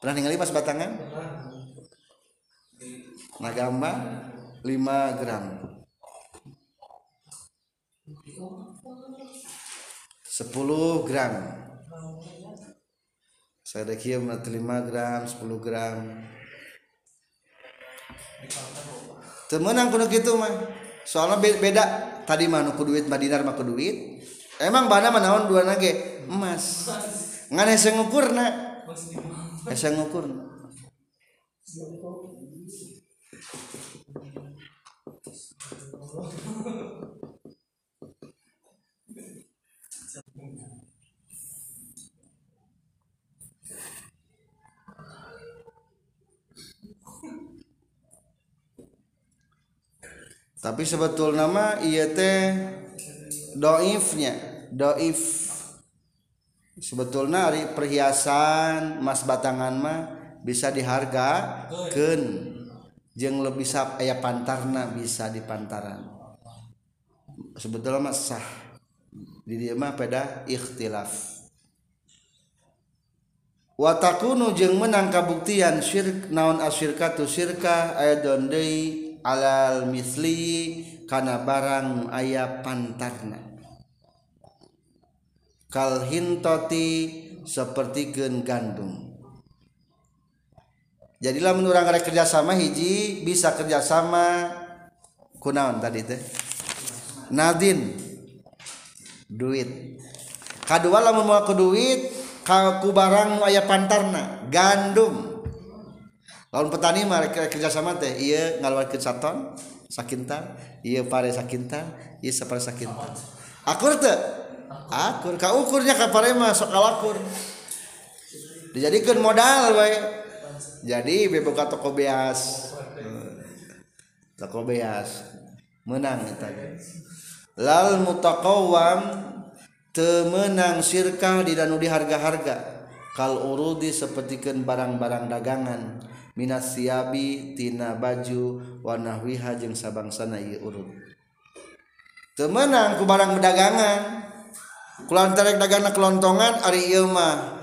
Pernah ningali mas batangan nagamba 5 gram. 10 gram. Saya ada kieu 5 gram 10 gram. Temenang kudu gitu mah. Soalnya beda. Tadi mah nu duit madinar mah duit. Emang bana mah naon dua nage? Emas. Ngan hese ngukurna hese ngukurna tapi sebetul nama iya teh doifnya doif. Sebetulnya hari perhiasan emas batangan mah bisa diharga ken jeng lebih sap ayah pantarna bisa di pantaran. Sebetulnya mah sah. Di dia mah pada ikhtilaf. Watakunu jeung menang kabuktian syirk naon asyirkatu syirkah ayadon deui alal misli kana barang aya pantarna. Kal hintoti sapertikeun gandum jadilah menurang ada kerjasama hiji bisa kerjasama. Kunaon tadi teh? Nadin. Duit. Kedua lamun mau ke duit kaku barang ayah pantarna gandum. Lawan petani mah kerjasama teh iya ngaluarkeun saton sakinta iya pare sakinta iya sapare sakinta. Akur teh? Akur. Ka ukurnya ka pare mah sok kalakur dijadikeun modal bae jadi beboga toko beas. Toko beas. Menang eta lal mutaqawwam temenang sirkah di danu di harga-harga. Kal urudi sepertikan barang-barang dagangan. Minas siabi tina baju wanahwiha jeung sabangsana ieu urut temenang ku barang dagangan. Kulan terek dagangan kelontongan ari ieu mah.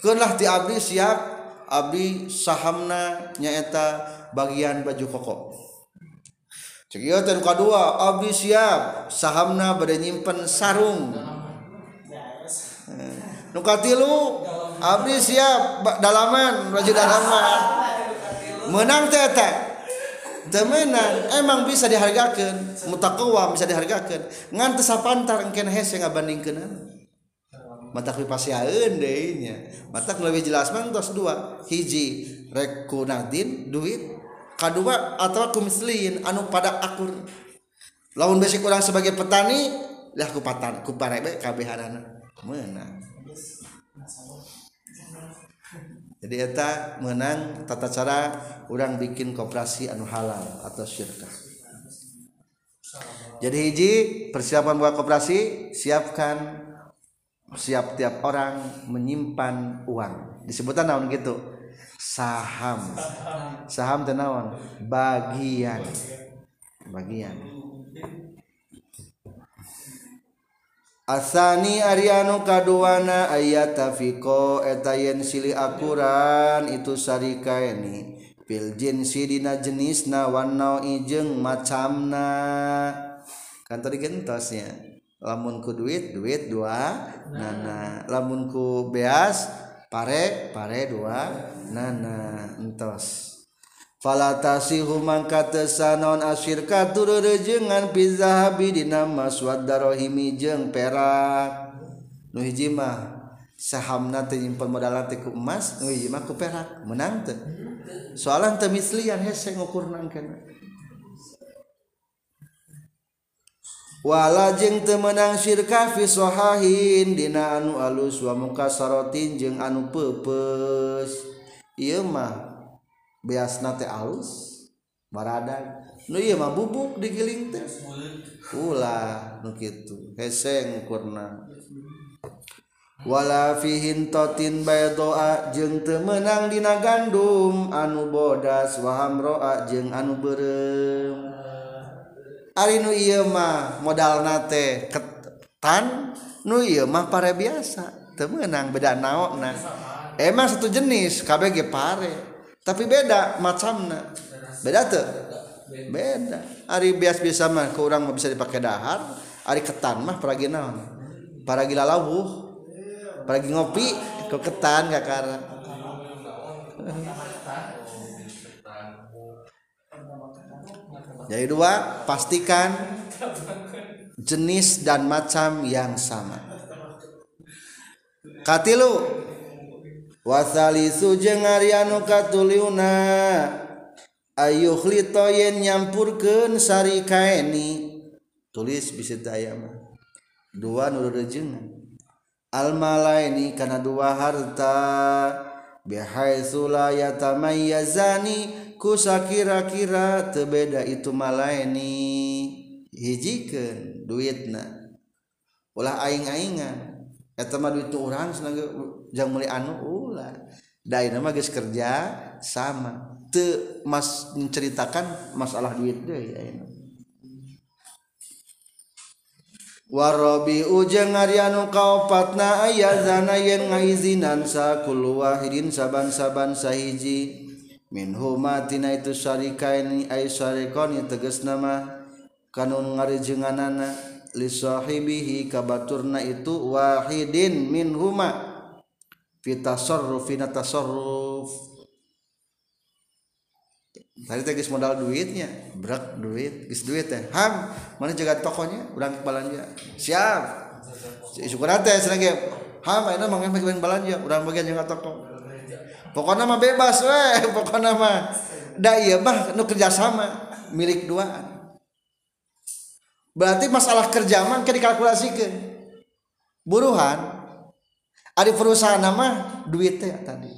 Ti abdi siap abdi sahamna nyaeta bagian baju koko. Cek ieu teh kadua abdi siap sahamna bade nyimpen sarung. Nukatilu abdi siap dalaman baju dalaman. Menang tete temenan emang bisa dihargakan mutakawam bisa dihargakan ngan teu sapantar engke hese ngabandingkeun mata deui dehnya mata lebih jelas mantos dua. Hiji rekunadin duit. Kedua atau kumislin anu pada akur. Lawan basic orang sebagai petani lah kupatan kuparebe kabehanana. Menang jadi eta menang tata cara orang bikin koperasi anu halal atau syirkah. Jadi hiji persiapan buat koperasi siapkan siap tiap orang menyimpan uang. Disebutan naon gitu? Saham. Saham tenawan bagian. Bagian. Asani Arianu kaduana ayat tafiko etayen sili akuran itu sarika ini pil jinsi dina jenis na warna ijeng macamna. Kan tadi gentosnya lamun ku duit duit dua. Nana lamun ku beas pare pare dua. Nana entos. Falatasihu mangka tesanaon asyirka turu rejengan pizahabi dina mas jeung perak. Nu hiji mah sahamna teh nyimpen modal teh ku emas nu hiji mah ku perak. Menang teh. Soalan temislian hese ngukurna kana wala jeng temenang syirkafi sohahin dina anu alus wa mungkasarotin jeung anu pepes iya mah beas nate alus barada nu iya mah bubuk digiling teh. Ulah nu kitu heseng kurna wala fihin totin baydoa jeung temenang dina gandum anu bodas wahamroa jeung anu berem. Ari nu ieu mah modal nate ketan nu ieu mah pare biasa. Teu meunang beda naonna emang eh, satu jenis kabeh ge pare. Tapi beda macamna. Beda tuh beda. Ari bias-biasa mah ke urang mah bisa dipakai dahar Ari ketan mah paragi naon? Paragi lalawuh. Paragi ngopi ke ketan kakara Jadi dua, pastikan jenis dan macam yang sama. Katilu wasalisu jeung Arianu katuliuna. Ayuhlito yen nyampurkeun sari kaeni. Tulis bisa daya mah. Dua nu rejengan almalaini kana dua harta. Bihaitsu la yatamayyazani. Kusakira-kira teu beda itu malaini hijikeun duitna. Ulah aing-aingan. Eta mah duit urang jang meuli anu ulah. Da mah geus kerja sama. Teu mas menceritakan masalah duit deui ayeuna. Warobi ujeng ngarianu kaopatna aya zana yen ngaizinan sakul wahidin saban-saban sahiji min huma tina itu syarikaini ay syarikoni tegas nama. Kanun ngarijenganana li sahibihi kabaturna itu wahidin min huma fitasarruf fina tasarruf tadi teh modal duitnya berak duit gis duit teh. Ham mana jaga tokonya? Urang balanja siap. Syukur teh senang ham ayeuna mah bagian balanja urang bagian jaga toko pokoknya mah bebas weh. Pokoknya mah. Da iya mah nu kerjasama. Milik duaan. Berarti masalah kerja mah ke dikalkulasikan. Buruhan ada perusahaan nama duitnya tadi.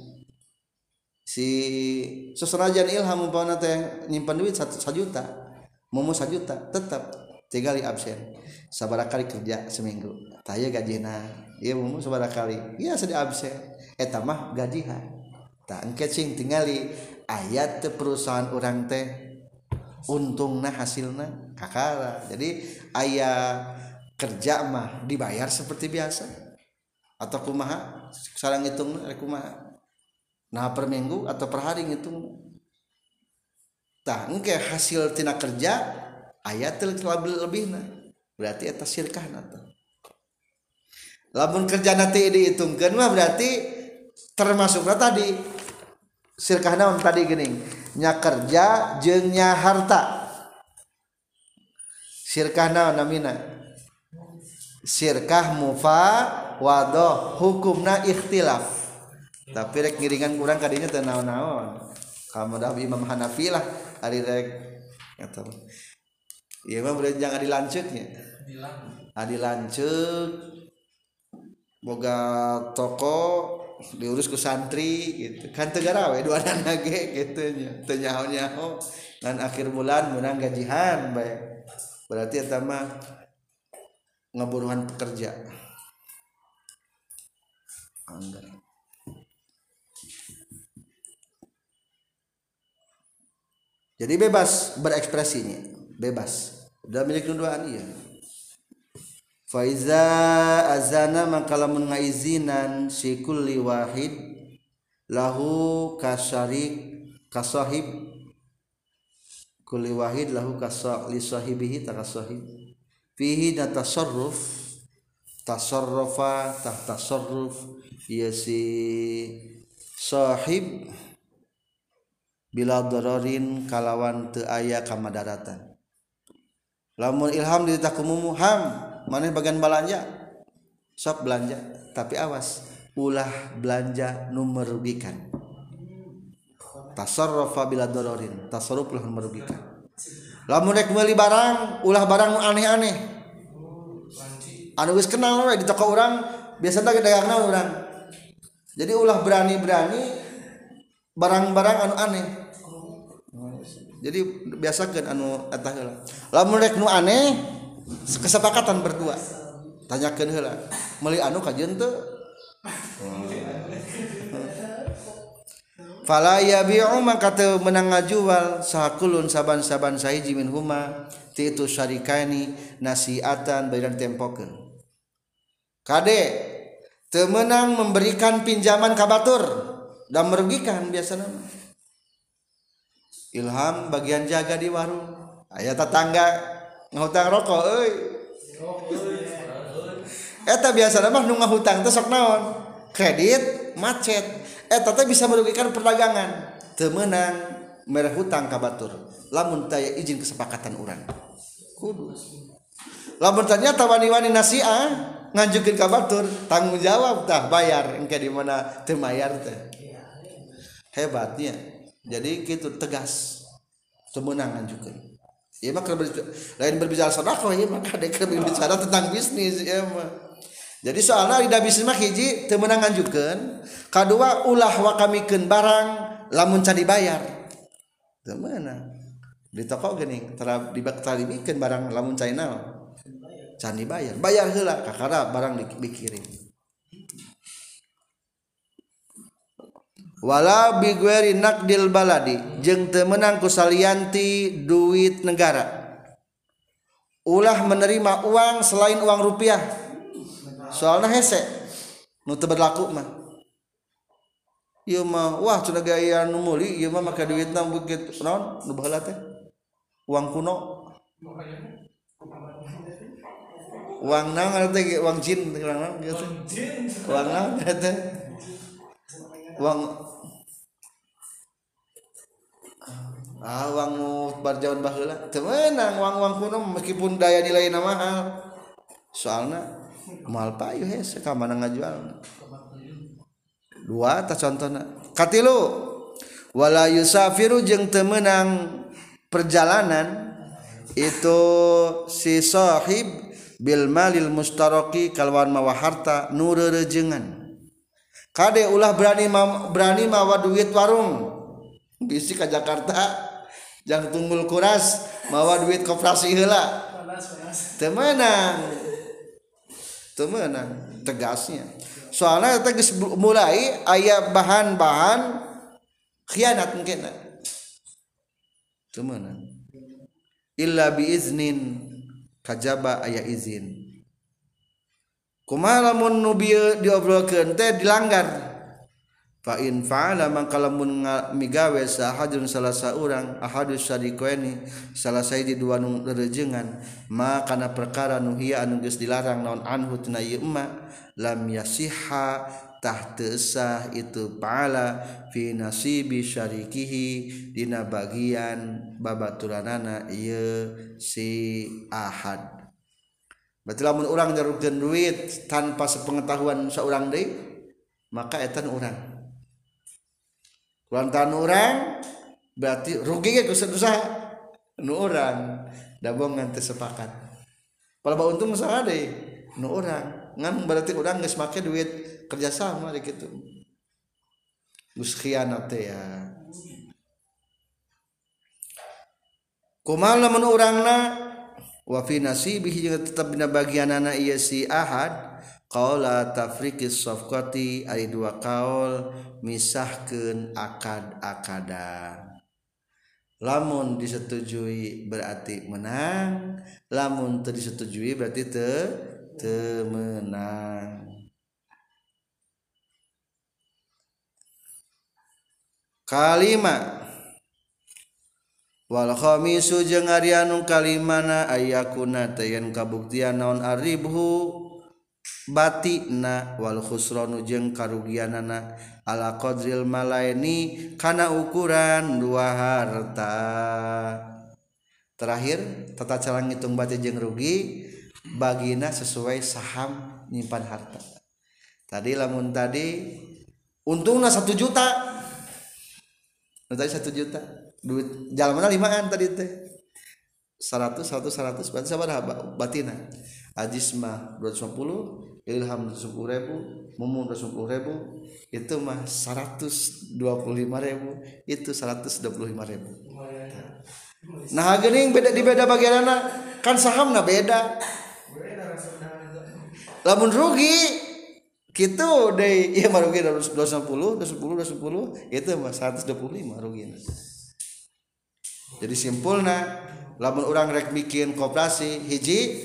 Si seserajan ilham umpamana teh nyimpan duit satu juta mau satu juta tetap tiga kali absen. Sabar kali kerja seminggu. Tanya gajina iya mau sabar kali. Iya sedih absen. Eta mah gajihan tak engkecing tingali ayat perusahaan orang teh. Untung nah hasilnya kakara. Jadi ayah kerja mah dibayar seperti biasa. Atau kumaha? Sarang hitung kumaha? Nah per minggu atau per hari ngitung tah engke hasil tina kerja ayat lebih lebih nah berarti eta sirkah nata lamun kerja nanti dihitungkan mah berarti termasuklah tadi sirkah naon tadi gini nya kerja jengnya harta. Sirkah naon namina? Sirkah mufa wadoh hukumna ikhtilaf. Tapi rek ngiringan kurang kadinya teu naon-naon. Kamu dah Imam Hanafi lah ari rek. Eta Iya mah boleh jangan dilanjutnya. Adi lanjut boga toko diurus ke santri gitu. Kan tegara we dua anak ge gitu nya teu nyaho-nyaho dan akhir bulan menang gajihan baik berarti eta mah ngaburuhan pekerja. Enggak jadi bebas berekspresinya. Bebas. Udah milik nuduhan iya Faiza azana maka lamun ngaizinan si kulli wahid lahu kasyarik kasahib kulli wahid lahu kasali sahibihi takasahib fihi na tasarruf tasarrufa tah tasarruf ya si sahib bila dororin kalawan te aya kamadaratan lamun ilham di takumumu ham mana bagian belanja? Sok belanja. Tapi awas ulah belanja nu merugikan. Tasarrufa bila dororin tasarruf ulah merugikan. Lamun rek meuli barang ulah barang nu aneh-aneh. Anu geus kenal we di toko orang biasa teh dagangna orang jadi ulah berani-berani barang-barang anu aneh. Jadi biasakan anu heula. Lamun rek nu aneh kesepakatan berdua. Tanyakeun heula meuli anu kajeun teu? Fala yabi'u maka teu menang ngajual sakulun saban-saban sahiji min huma ti itu syarikani nasiatan bayaran tempokeun. Kade teu memberikan pinjaman kabatur dan merugikan biasanya Ilham bagian jaga di warung ayat tetangga ngahutang rokok euy. Eta biasa mah nu ngahutang teh sok naon? Kredit macet. Eta teh bisa merugikan perdagangan. Teu meunang hutang ka batur. Lamun taya izin kesepakatan urang. Kudu. Lamun ternyata wani-wani nasiah ngajukeun ka batur tanggung jawab tah bayar. Engke di mana teu bayar teh. Hebatnya. Jadi gitu tegas. Semenangan juga Iya mah lain berbicara sedekah ya maka dek berbicara tentang bisnis ya mah. Jadi soalnya lidah bisnis mah hiji teu meunang anjukeun, kadua ulah wakamikeun barang lamun can dibayar. Teu meunang. Di toko geuning tara dibakalikeun barang lamun can naon? Can dibayar. Bayar heula kakara barang dikirim. Wala bigueri nakdil baladi jeng temenang ku salianti duit negara. Ulah menerima uang selain uang rupiah. Soalnya hese nu berlaku mah. Ieu mah wah cenah gaya nu meuli ieu mah maka duitna bukit naon? Nu teh. Uang kuno. Uang naon teh uang jin gitu uang naon teh. Uang Alwang barjaun bahula temenang wang wang kuno meskipun daya nilai nama mahal. Soalnya mahal payu hese kamana ngajual? Dua tas contohna. Katilu. Wala yusafiru jeung temenang perjalanan itu si sahib bil malil mustaroki kalwan mawa harta nurerejengan kade ulah berani ma, berani mawa duit warung? Bisik ke Jakarta. jangan tunggul kuras mawa duit koperasi hela temenang. Temenang tegasnya. Soalnya tegas mulai ayah bahan-bahan khianat mungkin. Temenang. Illa biiznin kajaba ayah izin. Kumalamun nubi diobrolkeun teh dilanggar. fa in fa'ala mangka lamun migawe sahadun salasa urang ahadus sadiqaini salah di dua nu rejengan ma kana perkara nu hiya anu geus dilarang naon anhu tina ieu emma lam yasiha tah sah itu paala fi nasibi syarikihi dina bagian babaturanana ieu si ahad. Berarti lamun urang nyerupkeun duit tanpa sepengetahuan seorang deui maka etan urang. Lantaran orang berarti rugi ya kusa dosa nu orang dabong nganti sepakat. Kalau untung usaha deh nu orang ngan berarti orang nggak make duit kerjasama deh gitu gus khianat ya. Kumal lamun urangna? Wa fi nasibihi tetap dina bagianana ieu si ahad qaula tafriqis safqati ari dua kaul misahkeun akad-akada. Lamun disetujui berarti menang lamun teu disetujui berarti teu teu menang. Kalima. Wal khamisu jeung ari anu kalimana ayakuna tayan kabuktian naon aribhu batinawalkhusronu jeung karugianana ala Qdril Malni karena ukuran dua harta. Terakhir tata cara ngitung batu jeng rugi bagina sesuai saham nyimpan harta. Tadi lamun tadi untunglah satu juta. Tadi satu juta duit jalan mana limaan tadi teh? Seratus seratus seratus berarti sabar batina Ajis mah 250 Ilham 210 ribu Mumun 210 ribu itu mah 125 ribu itu 125 ribu. Nah gini beda di beda bagian anak kan saham nah beda. Lamun rugi gitu deh iya mah rugi 210 210 210 itu mah 125 rugi jadi simpulnya lamun orang rek bikin koperasi hiji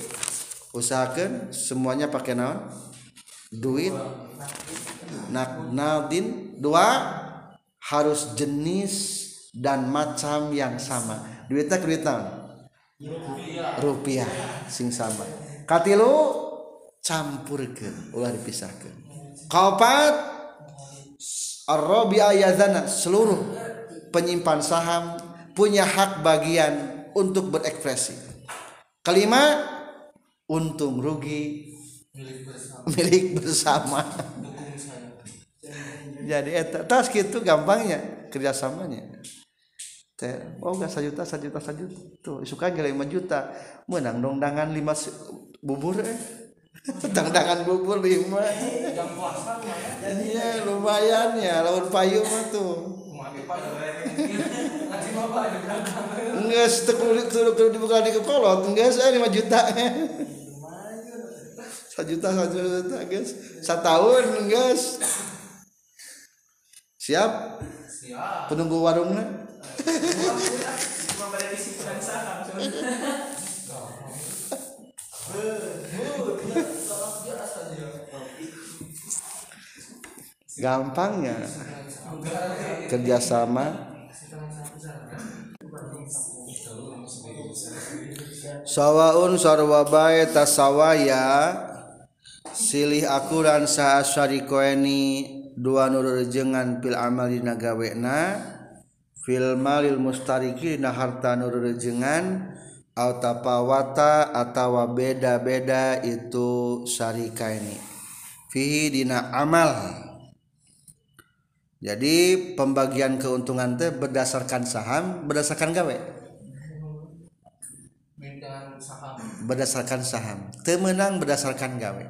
usahakan semuanya pakai naon? Duit. Nak nadin dua harus jenis dan macam yang sama. Duitnya duit naon rupiah sing sama. Katilu campurkan ulah dipisahkan kaopat Arabi ayazana seluruh penyimpan saham punya hak bagian untuk berekspresi. Kelima untung rugi. Milik bersama, jadi eta tas gitu gampangnya kerjasamanya. Teh oh nggak sejuta sejuta sejuta. Tuh suka nilai lima juta. Menang dong dengan lima bubur eh. Dangan bubur lima. Iya lumayan ya lawan payung mah tuh. Enggak setelah kulit dibuka di kekolot enggak saya lima juta juta satu juta guys. Setahun guys. Siap? Penunggu warungnya gampangnya. Kerjasama. Sawaun sarwa bae tasawaya silih akuran sa syarikoeni dua nurujengan pil amal dina gawena fil malil mustariki na harta nurujengan au tapawata atawa beda-beda itu syarikaini fihi dina amal. Jadi pembagian keuntungan teh berdasarkan saham berdasarkan gawe? Berdasarkan saham. Temenang berdasarkan gawe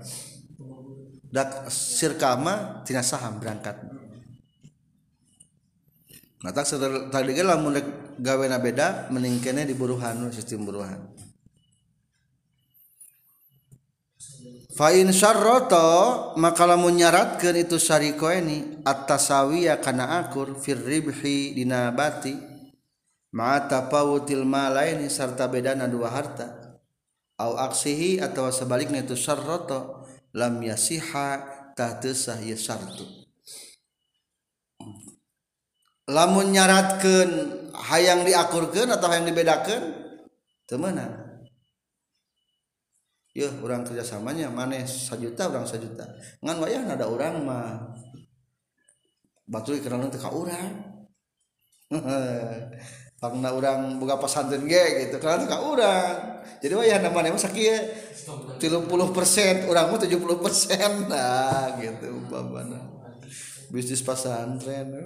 dak sirkama tina saham berangkat. Mata tadi ge lamun gawe na beda mending kene di buruhan sistem buruhan. Fa in syarrata maka lamun nyaratkeun itu syariko ini at-tasawiya kana akur fir ribhi dina bati ma tafawutil malaini sarta bedana dua harta. Au aksihi atau sebaliknya itu syarrata lam yasiha tatesah ieu sartu lamun nyaratkeun hayang diakurkeun atau hayang dibedakeun teu meunang Yuh, orang kerjasamanya mana sajuta orang sajuta. Ngan wayah ada orang mah. Batu kerana teka orang karena orang buka pesantren ge gitu. Karena kau orang jadi wayah namanya mah sakit tiga puluh persen. Orang mah tujuh puluh persen. Nah gitu umpamana. Bisnis pesantren.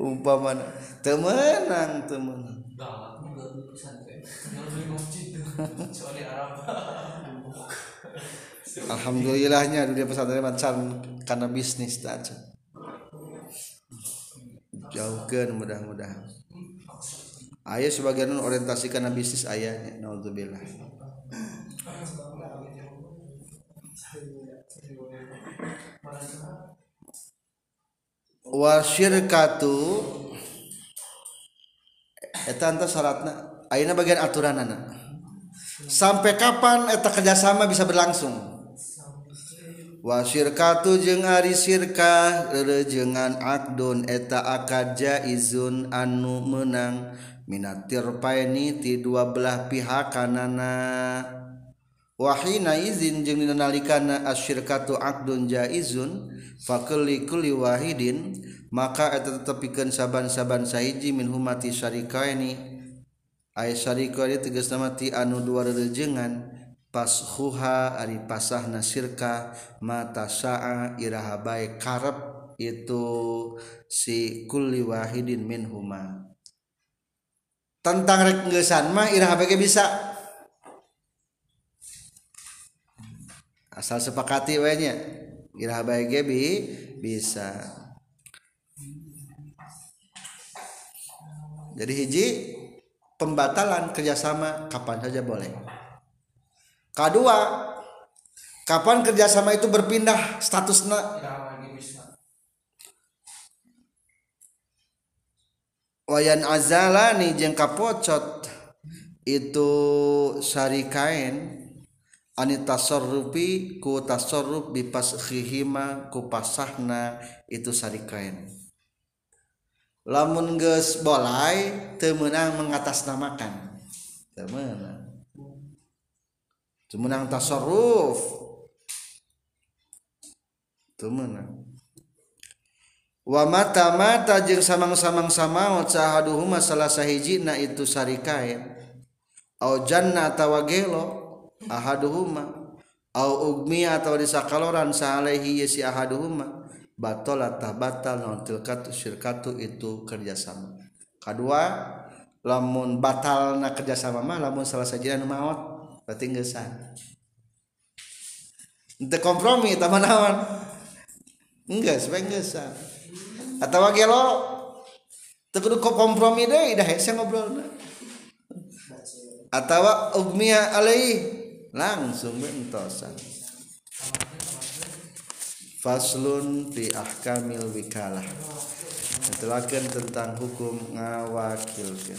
Umpamana. Temenang temenang. Alhamdulillahnya dunia pesantren macam karena bisnis aja. jauhkan mudah-mudahan. Ayah sebagian orientasi karena bisnis ayahnya naudzubillah wasyirkatu eta antara syaratna ayeuna bagian aturan anak sampai kapan eta kerjasama bisa berlangsung? wasirkatu jeung ari sirkah rejengan akdun eta akad jaizun anu menang minatirpaini ti dua belah pihak kanana. Wahina izin jeung dinalikana asyirkatu akdun jaizun fakulli kuli wahidin maka eta tetepikeun saban-saban sahiji min humati syarikaini ay syarikaini tegas mati anu dua rerejengan. Pashuha ari pasah nasirka mata saa Iiraha karep itu si kuli Wahidin minhuma. Tentang reggesan mah Ira bisa. Asal sepakati wanya Ira bisa. Jadi hiji pembatalan kerjasama kapan saja boleh. Kedua, kapan kerjasama itu berpindah statusnya? Wayan azala nih jengka pocot itu sari kain. Ani tasorrupi ku tasorrup bipas khihima ku pasahna. Itu sari kain. Lamun geus bolai teu meunang mengatasnamakan. Teu meunang Semenang tasarruf. Temenang. Wa mata mata jeung samang-samang samaot sahaduhuma salah sahijina itu sarikain. Au janna atawa gelo ahaduhuma. Au ugmi atawa disakaloran saalehi si ahaduhuma. Batola tabatal non tilkatu syirkatu itu kerjasama. Kedua, lamun batal na kerjasama mah lamun salah sahijina nu maot berarti gesan ente kompromi taman naon enggak sebaik gesan atau gelo teu kompromi deh dah hese ngobrol atau ugmia alai langsung bentosan. Faslun fi ahkamil wikalah. Menjelaskan tentang hukum ngawakilkan